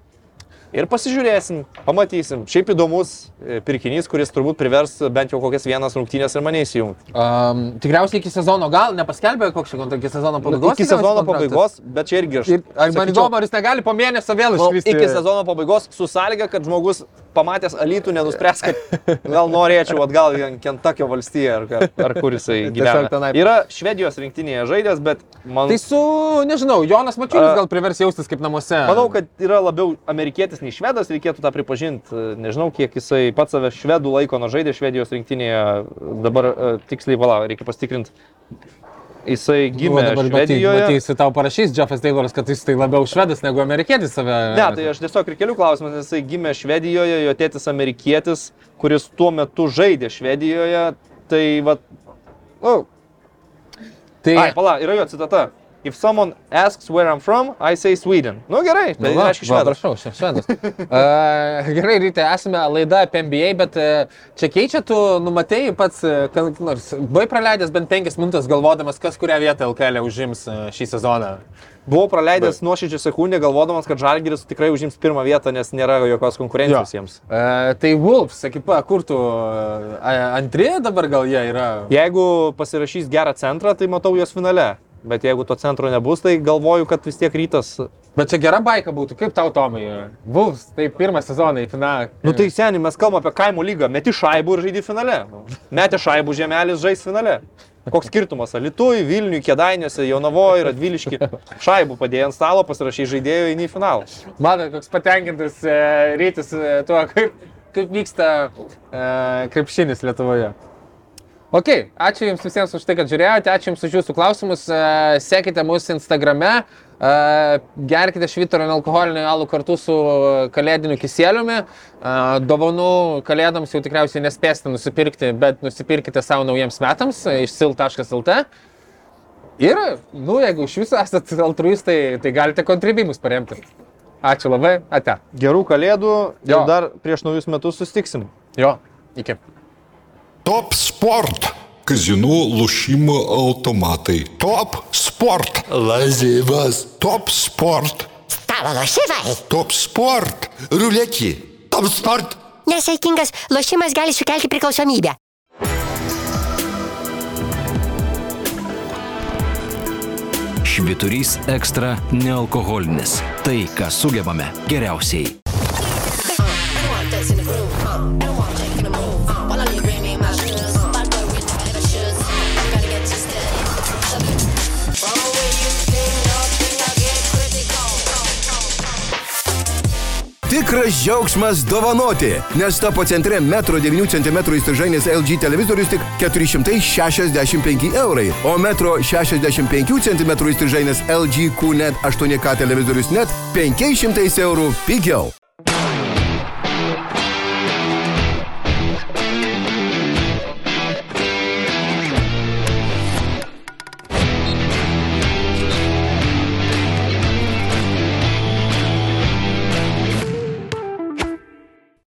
Ir pasižiūrėsim, pamatysim. Šiaip įdomus e, pirkinys, kuris turbūt privers bent jau kokias vienas rungtynės ir mane įsijungti. Um, tikriausiai iki sezono gal nepaskelbė, koks čia kontraktas iki sezono pabaigos. Iki sezono pabaigos, bet čia irgi aš. Ir, ar man įdomu, ar jis negali po mėnesio vėl nu, išvysti? iki sezono pabaigos su sąlyga, kad žmogus pamatęs alytų nenuspręs, kad gal norėčiau atgal į Kentakio valstiją ar, ar, kur jisai gyvena. tenai. Yra Švedijos rinktinėje žaidęs, bet man... Tai su, nežinau, Jonas Mačiulis gal privers jaustis kaip namuose. Manau, kad yra labiau amerikietis nei švedas, reikėtų tą pripažinti. Nežinau, kiek jisai pats save švedų laiko nuo žaidė Švedijos rinktinėje. Dabar e, tiksliai, vala, reikia pasitikrinti. Jisai Nu, gimė dabar Švedijoje. Matysi, tau parašys Jeffas Tayloras, kad jis tai labiau švedas negu amerikietis save. Ne, tai aš tiesiog ir kelių klausimus, nes jisai gimė Švedijoje, jo tėtis amerikietis, kuris tuo metu žaidė Švedijoje. Tai va... Oh, tai, ai, pala, yra jo citata. If someone asks where I'm from, I say Sweden. Nu gerai, tai Nu va, švedas. Prašau, švedas. uh, gerai, ryte, esame laida apie NBA, bet uh, čia keičia, tu numatėjai pats, uh, kad nors buvai praleidęs bent penkias minutės galvodamas, kas kurią vietą LKL užims uh, šį sezoną. Buvau praleidęs nuoširdžią sekundę galvodamas, kad Žalgiris tikrai užims pirmą vietą, nes nėra jokios konkurencijos jiems. Uh, tai Wolves, ekipa, kur tu uh, antri dabar gal jie yra? Jeigu pasirašys gerą centrą, tai matau juos finale. Bet jeigu to centro nebus, tai galvoju, kad vis tiek rytas. Bet čia gera baika būtų, kaip tau Tomai? Wolves, tai pirmą sezoną į finalą. Nu tai seniai, mes kalbame apie kaimo lygą. Meti šaibų ir žaidži finale. Metė šaibų žemelis žais finale. Koks skirtumas? Alitui, Vilniui, Kedainiuose, Jonavoje, Radviliški. Šaibų padėjai ant stalo, pasirašai žaidėjų į finalą. Matot, koks patenkintas e, rytis e, tuo, kaip, kaip vyksta e, krepšinis Lietuvoje. Ok, ačiū Jums visiems už tai, kad žiūrėjote, ačiū Jums už Jūsų klausimus, e, sekite mūsų Instagrame, e, gerkite švitaro nealkoholinį alų kartu su kalėdiniu kisėliumi, e, dovanų kalėdams jau tikriausiai nespėsite nusipirkti, bet nusipirkite savo naujiems metams iš sil.lt. Ir, nu, jeigu iš viso esate altruistai, tai galite kontribimus paremti. Ačiū labai, ate. Gerų kalėdų Jo. ir dar prieš naujus metus sustiksim. Jo, iki. Top Sport. Kazinų lošimo automatai. Top Sport. Lazivas. Top Sport. Stalo lošimai. Top Sport. Ruletį. Top Sport. Nesaikingas lošimas gali sukelti priklausomybę. Šviturys ekstra nealkoholinis. Tai, ką sugebame geriausiai. Tikras džiaugsmas dovanoti, nes tapo centre metro 9 cm įstrižainės LG televizorius tik 465 eurai, o metro 65 cm įstrižainės LG QNET 8K televizorius net 500 eurų pigiau.